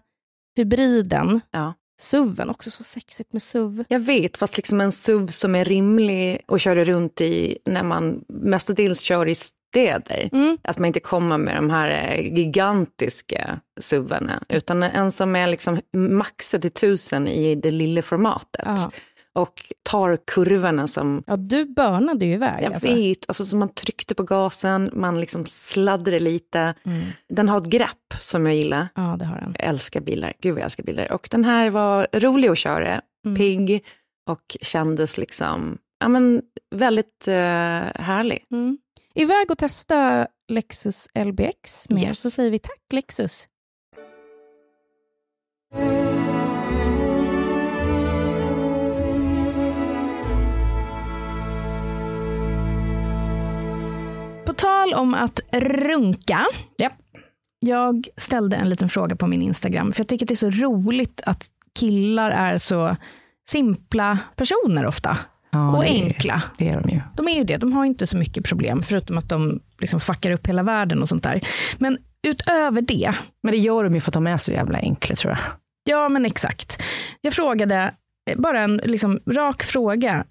hybriden, Ja. SUVen, också så sexigt med SUV. Jag vet, fast liksom en SUV som är rimlig att köra runt i när man mestadels kör i städer. Mm. Att man inte kommer med de här eh, gigantiska SUVarna, utan en som är liksom maxad till tusen i det lilla formatet. Ja. Och tar kurvorna som ja, du börnade ju iväg. Jag alltså. vet, alltså som man tryckte på gasen, man liksom sladdrade lite. Mm. Den har ett grepp som jag gillar. Ja, det har den. Jag älskar bilar, gud jag älskar bilar. Och den här var rolig att köra, Mm. pigg och kändes liksom, ja men väldigt eh, härlig. Mm. Iväg och testa Lexus LBX med Yes. så säger vi tack Lexus. På tal om att runka. Japp. Jag ställde en liten fråga på min Instagram, för jag tycker att det är så roligt att killar är så simpla personer ofta. Ja, och är- enkla. Det är de ju. De är ju det, de har inte så mycket problem, förutom att de liksom fuckar upp hela världen och sånt där. Men utöver det, Men det gör de ju för att de är så jävla enkla tror jag. ja men exakt. Jag frågade, bara en liksom, rak fråga.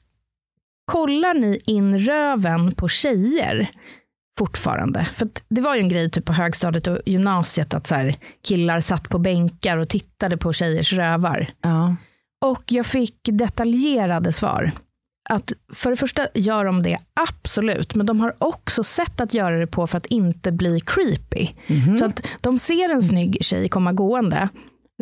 Kollar ni in röven på tjejer fortfarande? För det var ju en grej typ på högstadiet och gymnasiet att så här, killar satt på bänkar och tittade på tjejers rövar. Ja. Och jag fick detaljerade svar. Att för det första gör de det absolut, men de har också sätt att göra det på för att inte bli creepy. Så att de ser en snygg tjej komma gående,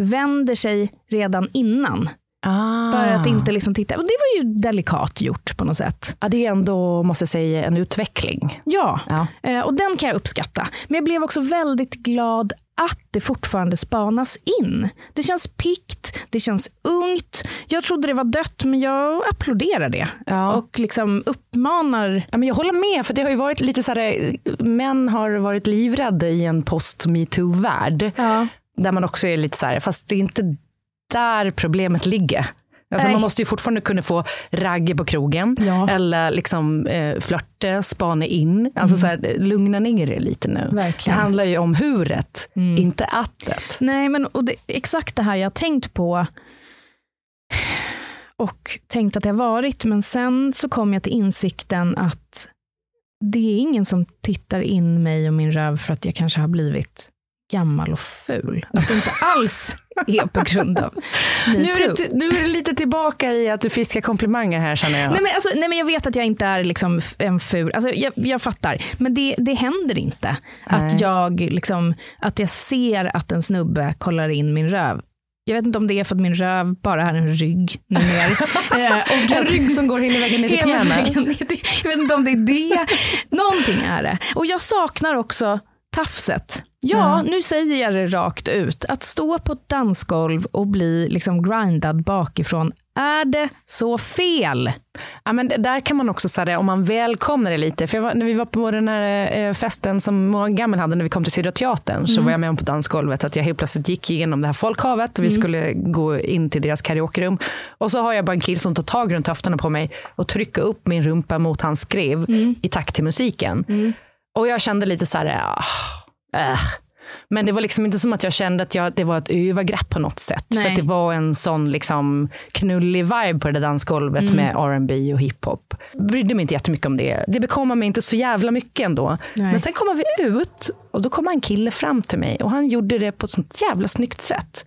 vänder sig redan innan Ah. för att inte liksom titta. Och det var ju delikat gjort på något sätt. Ja, det är ändå, måste jag säga, en utveckling. Ja, Ja. eh, och den kan jag uppskatta. Men jag blev också väldigt glad att det fortfarande spanas in. Det känns pikt, det känns ungt. Jag trodde det var dött, men jag applåderar det. Ja. Och liksom uppmanar... Ja, men jag håller med, för det har ju varit lite så här, män har varit livrädda i en post-metoo-värld. Ja. Där man också är lite så här, fast det är inte där problemet ligger. Alltså man måste ju fortfarande kunna få ragg på krogen. Ja. Eller liksom eh, flörta, spana in. Alltså så här, lugna ner det lite nu. Verkligen. Det handlar ju om huret, inte attet. Nej, men och det, exakt det här jag tänkt på och tänkt att det har varit, men sen så kom jag till insikten att det är ingen som tittar in mig och min röv för att jag kanske har blivit gammal och ful. Att det inte alls är på grund av Nu är, du, nu är du lite tillbaka i att du fiskar komplimanger här känner jag. Nej men, alltså, nej men jag vet att jag inte är liksom en ful, alltså, jag, jag fattar. Men det, det händer inte. Att jag, liksom, att jag ser att en snubbe kollar in min röv. Jag vet inte om det är för att min röv bara är en rygg numera. Eh, och En rygg som går hela vägen ner till knäna. Jag vet inte om det är det. Någonting är det. Och jag saknar också tafset. Ja, nu säger jag det rakt ut. Att stå på ett dansgolv och bli liksom grindad bakifrån, är det så fel? Ja, men där kan man också säga om man välkomnar det lite. För var, när vi var på den här eh, festen som många gammal hade när vi kom till Södra Teatern så var jag med om på dansgolvet att jag helt plötsligt gick igenom det här folkhavet och vi skulle gå in till deras karaokerum. Och så har jag bara en kille som tar tag runt höfterna på mig och trycker upp min rumpa mot hans skrev i takt till musiken. Och jag kände lite så här, ah, äh. Men det var liksom inte som att jag kände att jag, det var ett övergrepp på något sätt. För Nej. att det var en sån liksom knullig vibe på det där dansgolvet Mm. med R&B och hiphop. Brydde mig inte jättemycket om det. Det bekommer mig inte så jävla mycket ändå. Nej. Men sen kommer vi ut och då kommer en kille fram till mig och han gjorde det på ett sånt jävla snyggt sätt.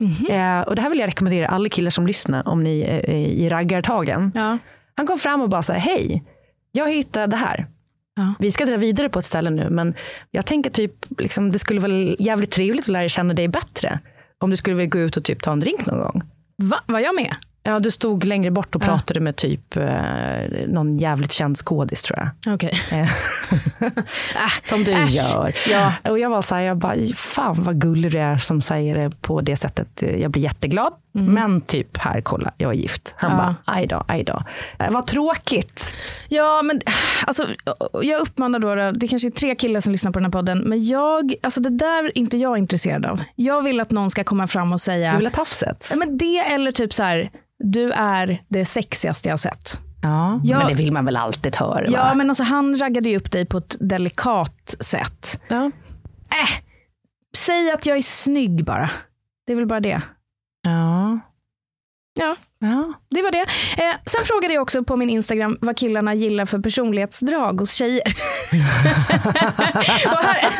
Mhm. Eh, och det här vill jag rekommendera alla killar som lyssnar om ni är i raggartagen. Ja. Han kom fram och bara sa hej, jag hittade det här. Ja. Vi ska dra vidare på ett ställe nu, men jag tänker typ, liksom, det skulle vara jävligt trevligt att lära känna dig bättre. Om du skulle vilja gå ut och typ ta en drink någon gång. Va, var jag med? Ja, du stod längre bort och pratade med typ eh, någon jävligt känd skådis tror jag. Okej. Eh, som du äsch. gör. Ja. Och jag var så här, jag bara, fan vad gullig du är som säger det på det sättet. Jag blir jätteglad. Men typ här, kolla, jag är gift. Han Ja. bara, aj då, aj då. Eh, vad tråkigt. Ja, men alltså, jag uppmanar då, det kanske är tre killar som lyssnar på den här podden, men jag, alltså det där är inte jag intresserad av. Jag vill att någon ska komma fram och säga, Du vill ha tafset? Ja, men det eller typ så här, du är det sexigaste jag har sett. Ja, Ja. men det vill man väl alltid höra? Ja, va? men alltså han raggade ju upp dig på ett delikat sätt. ja. Säg att jag är snygg bara. Det är väl bara det. Ja. Ja, ja. det var det. Eh, sen frågade jag också på min Instagram vad killarna gillar för personlighetsdrag hos tjejer. och här,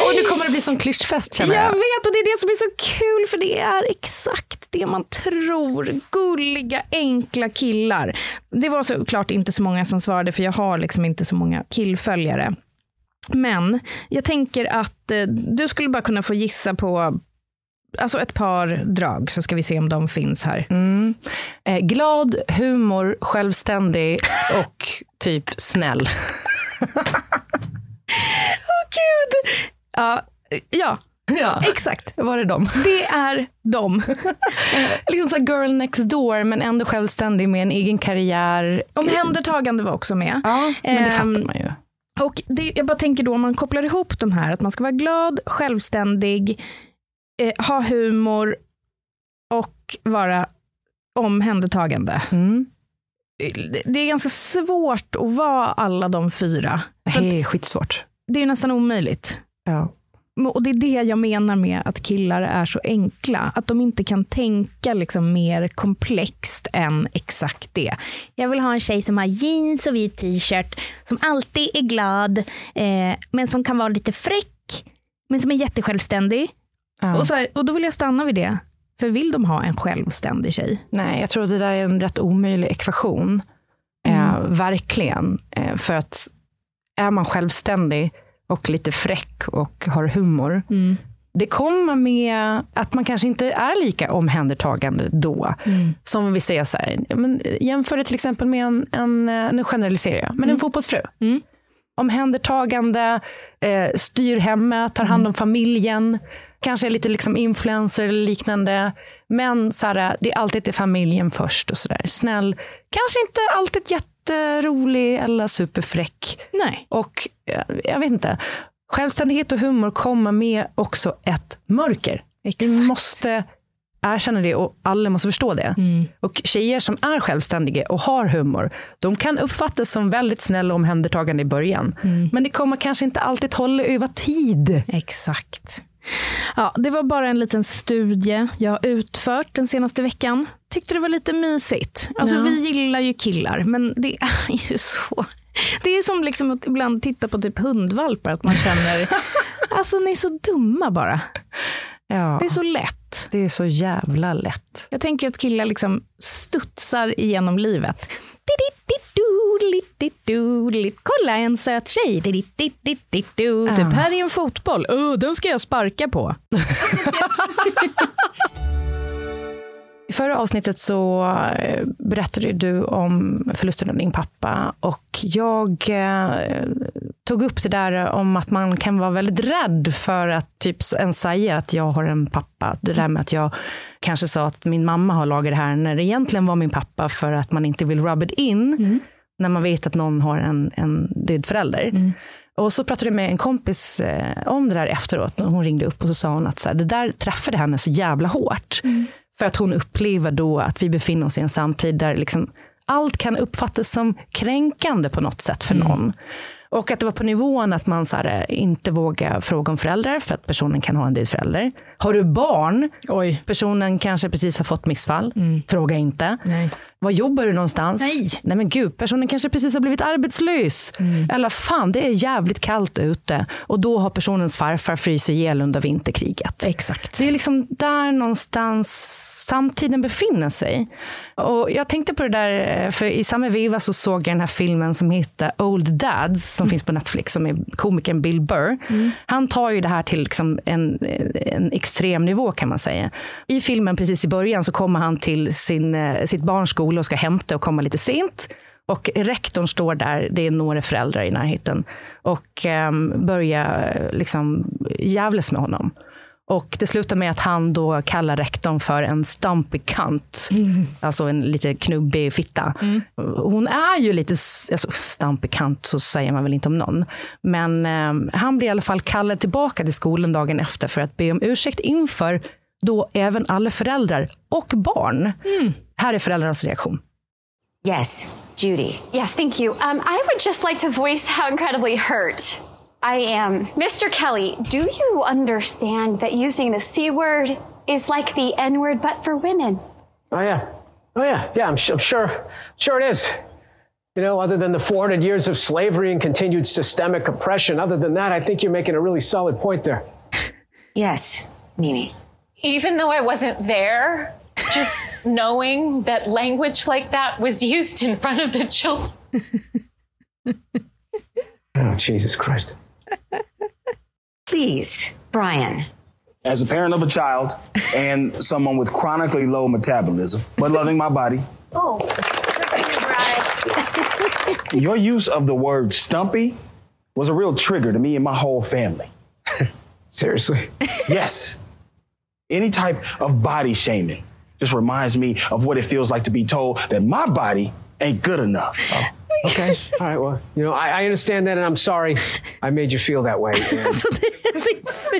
Och nu kommer det bli som klyschfest känner jag jag. vet och det är det som är så kul för det är exakt det man tror. Gulliga, enkla killar. Det var såklart inte så många som svarade för jag har liksom inte så många killföljare. Men jag tänker att eh, du skulle bara kunna få gissa på alltså ett par drag så ska vi se om de finns här. Mm. Eh, glad, humor, självständig och typ snäll. Gud! Ja, ja, Ja, exakt. var det dem? Det är de. liksom så girl next door men ändå självständig med en egen karriär. Omhändertagande var också med. Ja, men det Ehm, fattar man ju. Och det, jag bara tänker då om man kopplar ihop de här, att man ska vara glad, självständig, eh, ha humor och vara omhändertagande. Mm. Det- är ganska svårt att vara alla de fyra. Det är skitsvårt. det är nästan omöjligt. Ja. Och det är det jag menar med att killar är så enkla. Att de inte kan tänka liksom mer komplext än exakt det. Jag vill ha en tjej som har jeans och vit t-shirt, som alltid är glad, eh, men som kan vara lite fräck, men som är jättesjälvständig. Ja. Och, så här, och då vill jag stanna vid det. För vill de ha en självständig tjej? Nej, jag tror att det där är en rätt omöjlig ekvation. Eh, verkligen. Eh, för att är man självständig och lite fräck och har humor, det kommer med att man kanske inte är lika omhändertagande då. Som om vi säger så här, men jämför det till exempel med en, en eh, nu generaliserar jag, men en fotbollsfru. Omhändertagande, eh, styr hemmet, tar hand om familjen, kanske är lite liksom influencer eller liknande. Men så här, det är alltid till familjen först och sådär. Snäll, kanske inte alltid jätterolig eller superfräck. Nej. Och eh, jag vet inte, självständighet och humor kommer med också ett mörker. Vi måste erkänna det och alla måste förstå det. Och tjejer som är självständiga och har humor, de kan uppfattas som väldigt snälla och omhändertagande i början. Men det kommer kanske inte alltid hålla över tid. Exakt. Ja, det var bara en liten studie jag utfört den senaste veckan. Tyckte det var lite mysigt. Alltså, Ja. Vi gillar ju killar, men det är ju så. Det är som liksom att ibland titta på typ hundvalpar, att man känner Alltså ni är så dumma bara. Ja, Det är så lätt. det är så jävla lätt. Jag tänker att killar liksom studsar igenom livet. Kolla en söt tjej. Typ här är en fotboll. Oh, den ska jag sparka på. I förra avsnittet så berättade du om förlusten av din pappa och jag eh, tog upp det där om att man kan vara väldigt rädd för att typ ens säga att jag har en pappa. Det där med att jag kanske sa att min mamma har lagat det här när det egentligen var min pappa för att man inte vill rub it in när man vet att någon har en, en död förälder. Och så pratade jag med en kompis eh, om det där efteråt. När hon ringde upp och så sa hon att så här, det där träffade henne så jävla hårt. För att hon upplever då att vi befinner oss i en samtid där liksom allt kan uppfattas som kränkande på något sätt för någon. Och att det var på nivån att man så här, inte vågar fråga om föräldrar för att personen kan ha en död förälder. Har du barn? Oj. Personen kanske precis har fått missfall. Fråga inte. Nej. Var jobbar du någonstans? Nej. Nej men gud, personen kanske precis har blivit arbetslös. Eller fan, det är jävligt kallt ute. Och då har personens farfar frysit ihjäl under vinterkriget. Exakt. Det är liksom där någonstans samtiden befinner sig. Och jag tänkte på det där, för i samma veva så såg jag den här filmen som heter Old Dads, som finns på Netflix, som är komikern Bill Burr. Han tar ju det här till liksom en, en extrem nivå kan man säga. I filmen precis i början så kommer han till sin, eh, sitt barns skola och ska hämta och komma lite sent. Och rektorn står där, det är några föräldrar i närheten, och börjar eh, liksom jävlas med honom. Och det slutar med att han då kallar rektorn för en stumpy cunt. Alltså en lite knubbig fitta. Hon är ju lite, alltså stumpy cunt så säger man väl inte om någon. Men eh, han blir i alla fall kallad tillbaka till skolan dagen efter för att be om ursäkt inför då även alla föräldrar och barn. Här är föräldrarnas reaktion. Yes, Judy. Yes, thank you. Um, I would just like to voice how incredibly hurt I am. Mr. Kelly, do you understand that using the C word is like the N word but for women? Oh yeah, oh yeah, yeah. I'm, I'm sure, sure it is. You know, other than the 400 years of slavery and continued systemic oppression, other than that, I think you're making a really solid point there. Yes, Mimi. Even though I wasn't there, just knowing that language like that was used in front of the children. Oh Jesus Christ. Please, Brian. As a parent of a child and someone with chronically low metabolism, but loving my body, Oh, your use of the word stumpy was a real trigger to me and my whole family. Seriously? Yes. Any type of body shaming just reminds me of what it feels like to be told that my body ain't good enough. Okay. All right. Well, you know, I, I understand that, and I'm sorry I made you feel that way. Alltså, det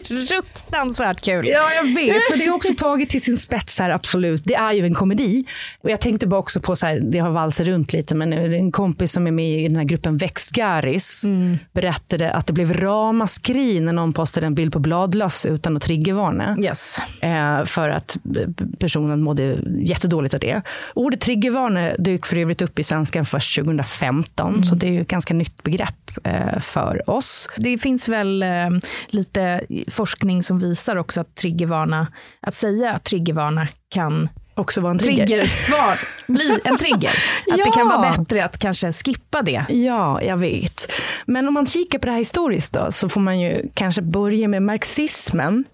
är fruktansvärt kul. Ja, jag vet. För det är också taget till sin spets här, absolut. Det är ju en komedi. Och jag tänkte bara också på, så här, det har valsat runt lite, men en kompis som är med i den här gruppen Växtgaris berättade att det blev ramaskri när någon postade en bild på bladlöss utan att triggervarna. Yes. Eh, för att personen mådde jättedåligt av det. Ordet triggervarna dök för övrigt upp i svenskan först 2015, så det är ju ett ganska nytt begrepp eh, för oss. Det finns väl eh, lite forskning som visar också att triggervarna, att säga triggervarna kan Också vara en trigger. triggervar, bli en trigger. Att det kan vara bättre att kanske skippa det. Ja, jag vet. Men om man kikar på det här historiskt då, så får man ju kanske börja med marxismen.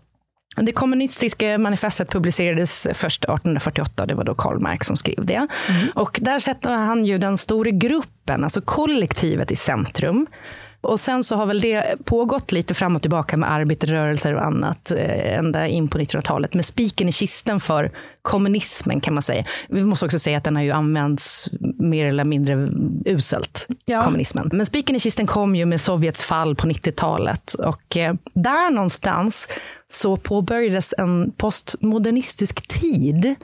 Det kommunistiska manifestet publicerades först 1848, det var då Karl Marx som skrev det. Och där sätter han ju den stora gruppen, alltså kollektivet i centrum. Och sen så har väl det pågått lite fram och tillbaka med arbetarrörelser och annat eh, ända in på 1900-talet. Med spiken i kisten för kommunismen kan man säga. Vi måste också säga att den har ju använts mer eller mindre uselt, Ja. kommunismen. Men spiken i kisten kom ju med Sovjets fall på 90-talet. Och eh, där någonstans så påbörjades en postmodernistisk tid.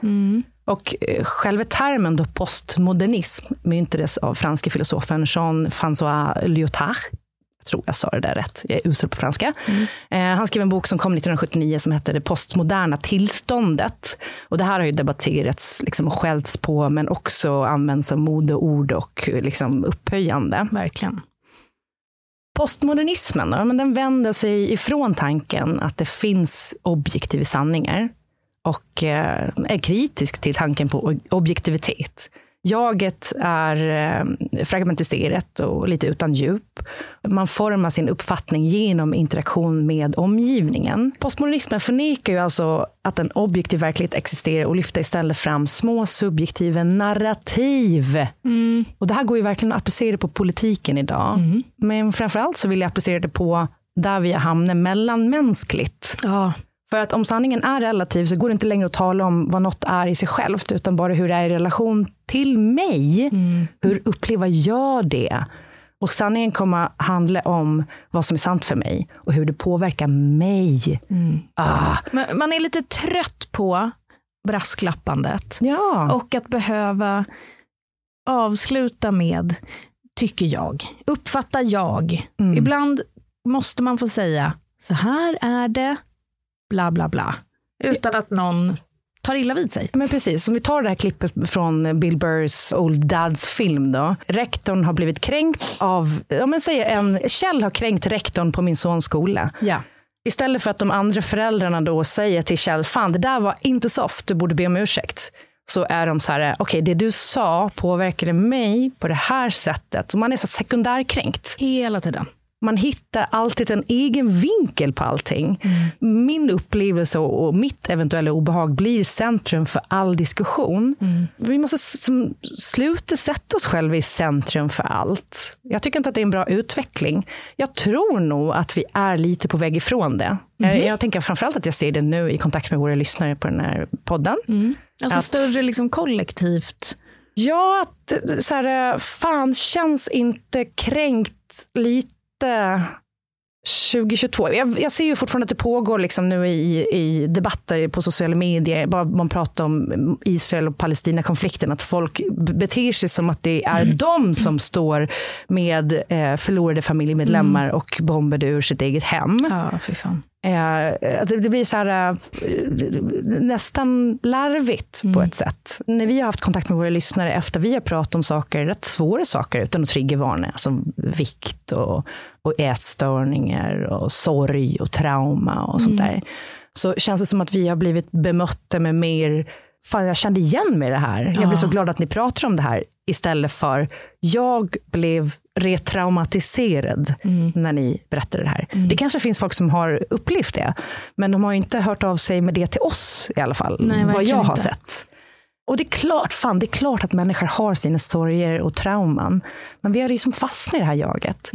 Och eh, själva termen då postmodernism myntades av franske filosofen Jean-François Lyotard. Tror jag sa det där rätt, jag är usel på franska. Eh, han skrev en bok som kom 1979 som hette Det postmoderna tillståndet. Och det här har ju debatterats liksom, och skällts på, men också använts som modeord och liksom, upphöjande. Verkligen. Postmodernismen då, men den vänder sig ifrån tanken att det finns objektiva sanningar och eh, är kritisk till tanken på objektivitet. Jaget är eh, fragmentiserat och lite utan djup. Man formar sin uppfattning genom interaktion med omgivningen. Postmodernismen förnekar ju alltså att en objektiv verklighet existerar och lyfter istället fram små subjektiva narrativ. Mm. Och det här går ju verkligen att applicera på politiken idag. Men framförallt så vill jag applicera det på där vi har hamnat mellanmänskligt. Ja. För att om sanningen är relativ så går det inte längre att tala om vad något är i sig självt, utan bara hur det är i relation till mig. Hur upplever jag det? Och sanningen kommer handla om vad som är sant för mig och hur det påverkar mig. Ah. Men man är lite trött på brasklappandet. Ja. Och att behöva avsluta med, tycker jag, uppfattar jag. Mm. Ibland måste man få säga, så här är det, bla bla bla. Utan att någon tar illa vid sig. Men precis, om vi tar det här klippet från Bill Burrs Old Dads film då. Rektorn har blivit kränkt av, ja men säg en, Kjell har kränkt rektorn på min sons skola. Ja. Istället för att de andra föräldrarna då säger till Kjell, fan det där var inte soft, du borde be om ursäkt. Så är de så här, okej det du sa påverkade mig på det här sättet. Och man är så sekundärkränkt. Hela tiden. Man hittar alltid en egen vinkel på allting. Min upplevelse och mitt eventuella obehag blir centrum för all diskussion. Vi måste som, sluta sätta oss själva i centrum för allt. Jag tycker inte att det är en bra utveckling. Jag tror nog att vi är lite på väg ifrån det. Jag, jag tänker framförallt att jag ser det nu i kontakt med våra lyssnare på den här podden. Alltså Att- större liksom kollektivt. Ja, att eh, så här, fan känns inte kränkt lite 2022. Jag, jag ser ju fortfarande att det pågår liksom nu i, i debatter på sociala medier, bara man pratar om Israel och Palestina-konflikten, att folk beter sig som att det är de som står med eh, förlorade familjemedlemmar och bombade ur sitt eget hem. Ja, fy fan. Eh, det, blir så här, eh, nästan larvigt på ett sätt. När vi har haft kontakt med våra lyssnare efter vi har pratat om saker, rätt svåra saker utan att triggervarna, som vikt och, och ätstörningar och sorg och trauma och sånt där. Så känns det som att vi har blivit bemötta med mer Fan, jag kände igen mig i det här. Jag blir så glad att ni pratar om det här istället för jag blev retraumatiserad när ni berättade det här. Det kanske finns folk som har upplevt det, men de har ju inte hört av sig med det till oss i alla fall, Nej, vad jag har inte. sett. Och det är klart, fan, det är klart att människor har sina sorger och trauman, men vi har liksom fastnat i det här jaget.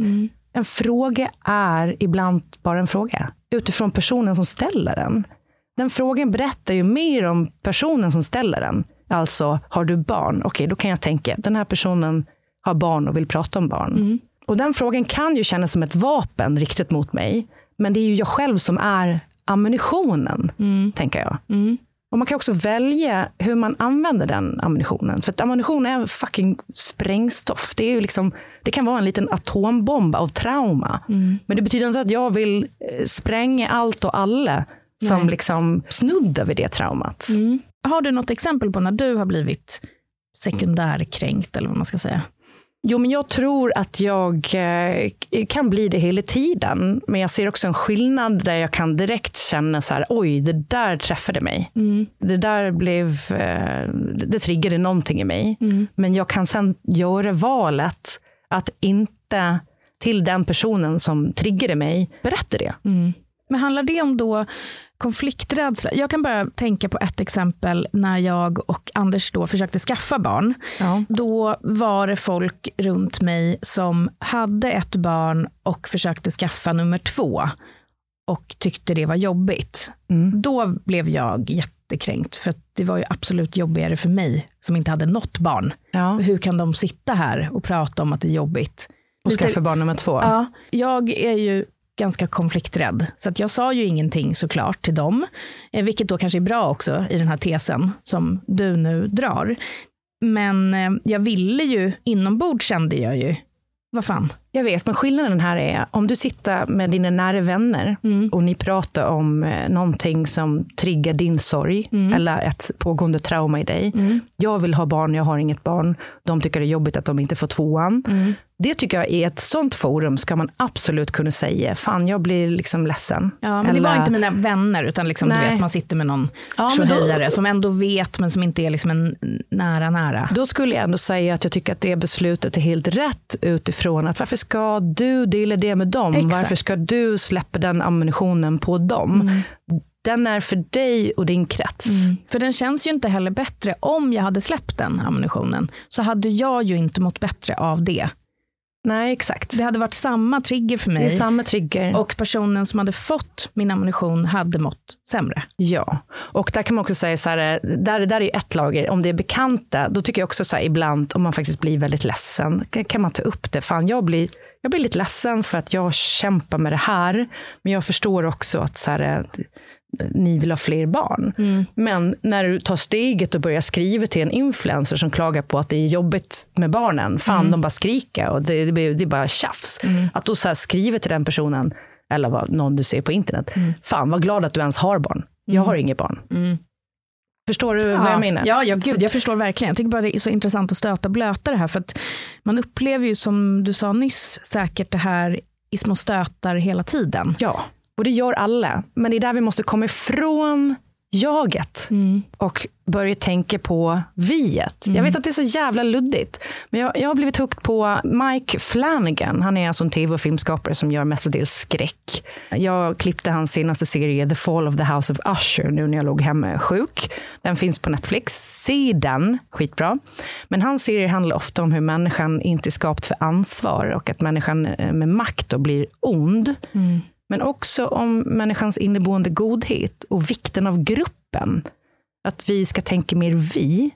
En fråga är ibland bara en fråga, utifrån personen som ställer den. Den frågan berättar ju mer om personen som ställer den. Alltså, har du barn? Okej, då kan jag tänka, den här personen har barn och vill prata om barn. Och den frågan kan ju kännas som ett vapen riktat mot mig. Men det är ju jag själv som är ammunitionen, tänker jag. Och man kan också välja hur man använder den ammunitionen. För att ammunition är fucking sprängstoff. Det, är ju liksom, det kan vara en liten atombomb av trauma. Men det betyder inte att jag vill eh, spränga allt och alla som Nej. liksom snuddar vid det traumat. Har du något exempel på när du har blivit sekundärkränkt eller vad man ska säga? Jo, men jag tror att jag eh, kan bli det hela tiden. Men jag ser också en skillnad där jag kan direkt känna så här, oj, det där träffade mig. Det där blev, eh, det triggade någonting i mig. Men jag kan sen göra valet att inte till den personen som triggade mig berätta det. Men handlar det om då konflikträdsla? Jag kan bara tänka på ett exempel när jag och Anders då försökte skaffa barn. Ja. Då var det folk runt mig som hade ett barn och försökte skaffa nummer två och tyckte det var jobbigt. Då blev jag jättekränkt för det var ju absolut jobbigare för mig som inte hade något barn. Ja. Hur kan de sitta här och prata om att det är jobbigt? Och skaffa barn nummer två. Ja, jag är ju ganska konflikträdd. Så att jag sa ju ingenting såklart till dem. Eh, vilket då kanske är bra också i den här tesen som du nu drar. Men eh, jag ville ju, inombords kände jag ju, vad fan, jag vet, men skillnaden här är om du sitter med dina nära vänner Mm. och ni pratar om eh, någonting som triggar din sorg Mm. eller ett pågående trauma i dig. Jag vill ha barn, jag har inget barn. De tycker det är jobbigt att de inte får tvåan. Mm. Det tycker jag i ett sånt forum ska man absolut kunna säga, fan jag blir liksom ledsen. Ja, men det var Eller- inte mina vänner, utan liksom, du vet, man sitter med någon Ja, då- som ändå vet, men som inte är liksom en nära nära. Då skulle jag ändå säga att jag tycker att det beslutet är helt rätt utifrån att varför ska du dela det med dem? Exakt. Varför ska du släppa den ammunitionen på dem? Den är för dig och din krets. Mm. För den känns ju inte heller bättre. Om jag hade släppt den ammunitionen så hade jag ju inte mått bättre av det. Nej, exakt. Det hade varit samma trigger för mig. Det är samma trigger. Och personen som hade fått min ammunition hade mått sämre. Ja, och där kan man också säga så här, där, där är ju ett lager. Om det är bekanta, då tycker jag också så här ibland, om man faktiskt blir väldigt ledsen, kan, kan man ta upp det. Fan, jag blir, jag blir lite ledsen för att jag kämpar med det här, men jag förstår också att så här, ni vill ha fler barn. Men när du tar steget och börjar skriva till en influencer som klagar på att det är jobbigt med barnen, fan Mm. de bara skriker och det, det, det är bara tjafs. Att då så skriva till den personen, eller vad, någon du ser på internet, fan vad glad att du ens har barn. Jag har inget barn. Förstår du vad jag menar? Ja, ja Så- gud, jag förstår verkligen. Jag tycker bara det är så intressant att stöta och blöta det här. För att man upplever ju, som du sa nyss, säkert det här i små stötar hela tiden. Ja, och det gör alla. Men det är där vi måste komma ifrån jaget och börja tänka på viet. Jag vet att det är så jävla luddigt, men jag, jag har blivit hooked på Mike Flanagan. Han är alltså en tv och filmskapare som gör mestadels skräck. Jag klippte hans senaste serie The Fall of the House of Usher nu när jag låg hemma sjuk. Den finns på Netflix. Se den, skitbra. Men hans serie handlar ofta om hur människan inte är skapt för ansvar och att människan eh, med makt då blir ond. Men också om människans inneboende godhet och vikten av gruppen. Att vi ska tänka mer vi,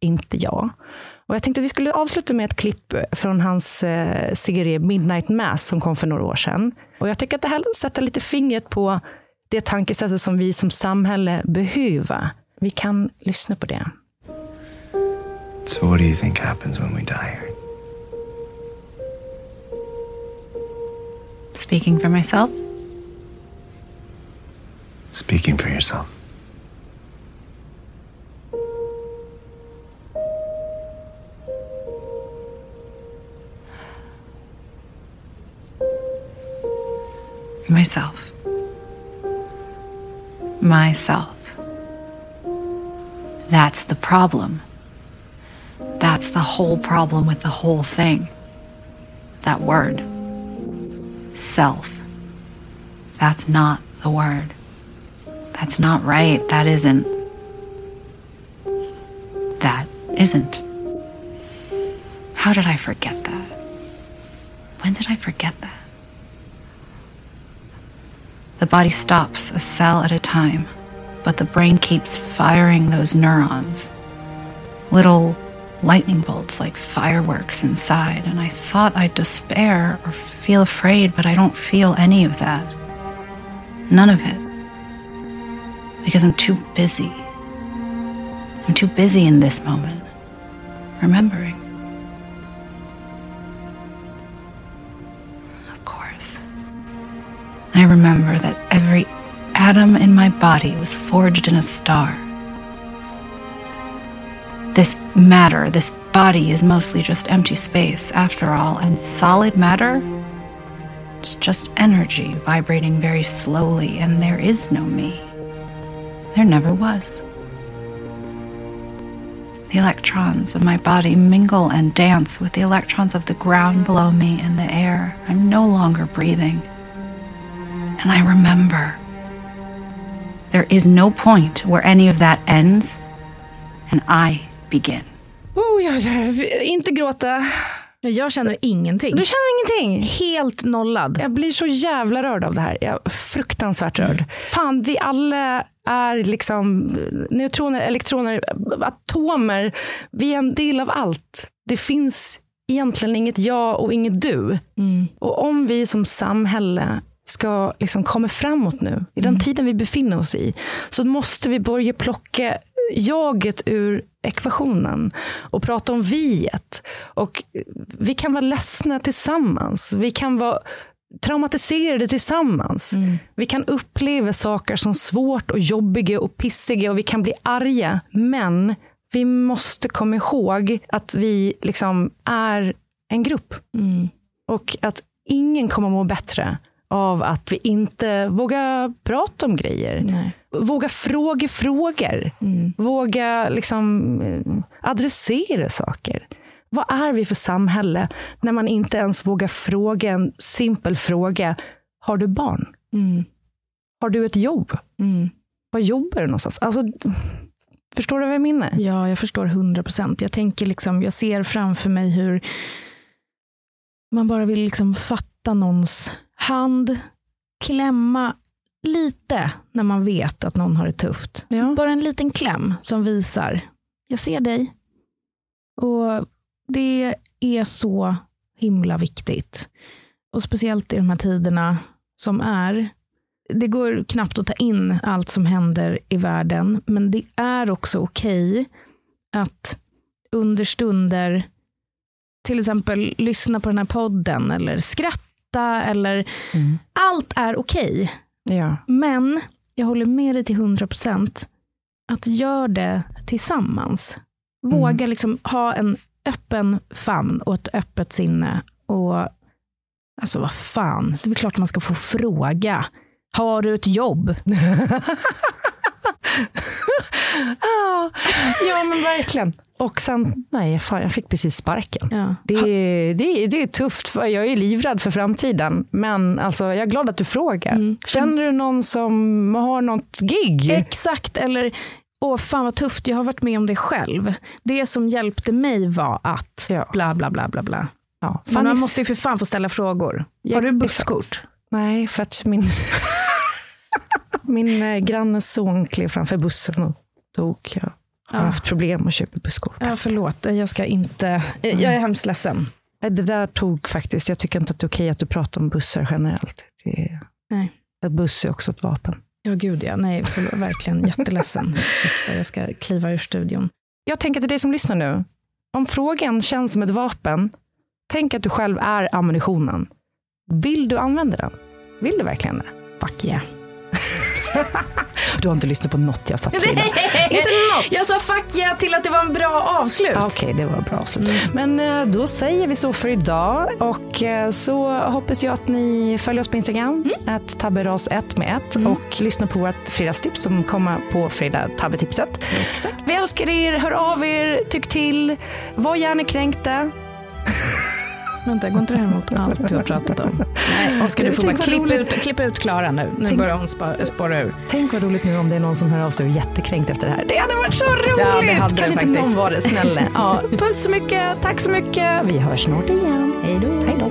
inte jag. Och jag tänkte att vi skulle avsluta med ett klipp från hans eh, serie Midnight Mass som kom för några år sedan. Och jag tycker att det här sätter lite fingret på det tankesättet som vi som samhälle behöver. Vi kan lyssna på det. So, what do you think happens when we die? Speaking for myself, Speaking for yourself. myself. Myself. That's the problem. That's the whole problem with the whole thing. That word. Self. That's not the word. That's not right. That isn't. That isn't. How did I forget that? When did I forget that? The body stops a cell at a time, but the brain keeps firing those neurons. Little lightning bolts like fireworks inside, and I thought I'd despair or feel afraid, but I don't feel any of that. None of it. Because I'm too busy. I'm too busy in this moment, remembering. Of course. I remember that every atom in my body was forged in a star. This matter, this body, is mostly just empty space, after all, and solid matter? It's just energy vibrating very slowly, and there is no me. There never was. The electrons of my body mingle and dance with the electrons of the ground below me and the air. I'm no longer breathing. And I remember there is no point where any of that ends and I begin. Oh, jag, inte gråta. Jag känner ingenting. Du känner ingenting? Helt nollad. Jag blir så jävla rörd av det här. Jag är fruktansvärt rörd. Mm. Fan, vi alla är liksom neutroner, elektroner, atomer. Vi är en del av allt. Det finns egentligen inget jag och inget du. Och om vi som samhälle ska liksom komma framåt nu, i den tiden vi befinner oss i, så måste vi börja plocka jaget ur ekvationen och prata om viet. Och vi kan vara ledsna tillsammans. Vi kan vara traumatiserade tillsammans. Mm. Vi kan uppleva saker som svårt och jobbiga och pissiga och vi kan bli arga. Men vi måste komma ihåg att vi liksom är en grupp. Mm. Och att ingen kommer må bättre av att vi inte vågar prata om grejer. Nej. Våga fråga frågor. Mm. Våga liksom eh, adressera saker. Vad är vi för samhälle när man inte ens vågar fråga en simpel fråga. Har du barn? Mm. Har du ett jobb? Mm. Var jobbar du någonstans? Alltså, förstår du vad jag menar? Ja, jag förstår hundra procent. Jag tänker liksom, jag ser framför mig hur man bara vill liksom fatta någons hand, klämma lite när man vet att någon har det tufft. Ja. Bara en liten kläm som visar, jag ser dig. Och det är så himla viktigt. Och speciellt i de här tiderna som är. Det går knappt att ta in allt som händer i världen, men det är också okej att under stunder till exempel lyssna på den här podden eller skratta eller allt är okej. Ja. Men jag håller med dig till 100% att gör det tillsammans. Våga liksom ha en öppen famn och ett öppet sinne. Och Alltså vad fan, det är klart man ska få fråga. Har du ett jobb? Ja, ja, men verkligen. Och sen, nej, fan, jag fick precis sparken. Ja. Det, är- det, det är tufft, för jag är livrädd för framtiden. Men alltså, jag är glad att du frågar. Känner du någon som har något gig? Exakt, eller åh fan vad tufft, jag har varit med om det själv. Det som hjälpte mig var att bla bla bla bla bla. Ja, Men man måste ju för fan få ställa frågor. har du busskort? Nej, för att min, min eh, grannes son klev framför bussen och dog. Jag har Ja. haft problem att köpa busskort. Ja, förlåt, jag ska inte, jag är hemskt ledsen. Det där tog faktiskt, jag tycker inte att det är okej att du pratar om bussar generellt. Det Nej. en buss är också ett vapen. Ja, gud ja. Nej, förlåt, verkligen jätteledsen. Jag ska kliva ur studion. Jag tänker till dig som lyssnar nu. Om frågan känns som ett vapen, tänk att du själv är ammunitionen. Vill du använda den? Vill du verkligen det? Fuck yeah. Du har inte lyssnat på något jag sagt till. Inte något. Jag sa fuck yeah till att det var en bra avslut. Ja, Okej, det var bra avslut. Men eh, då säger vi så för idag. Och eh, så hoppas jag att ni följer oss på Instagram, att tabberas1 med ett och lyssnar på vårt fredagstips som kommer på fredag, tabbetipset. Exakt. Vi älskar er, hör av er, tyck till, var gärna kränkta. Vänta, går inte det här emot allt du har pratat om? Nej, Oskar, du får bara klippa ut, klippa ut Klara nu. Nu Tänk- börjar hon spa- spåra ur. Tänk vad roligt nu om det är någon som hör av sig och är jättekränkt efter det här. Det hade varit så roligt! Ja, det hade kan det inte faktiskt. någon vara det, snälla? Ja, puss så mycket, tack så mycket. Vi hörs snart igen. Hej då. Hej då.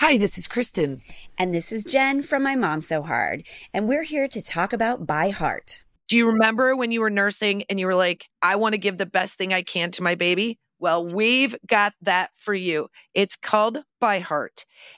Hi, this is Kristen. And this is Jen from My Mom So Hard. And we're here to talk about By Heart. Do you remember when you were nursing and you were like, I want to give the best thing I can to my baby? Well, we've got that for you. It's called By Heart,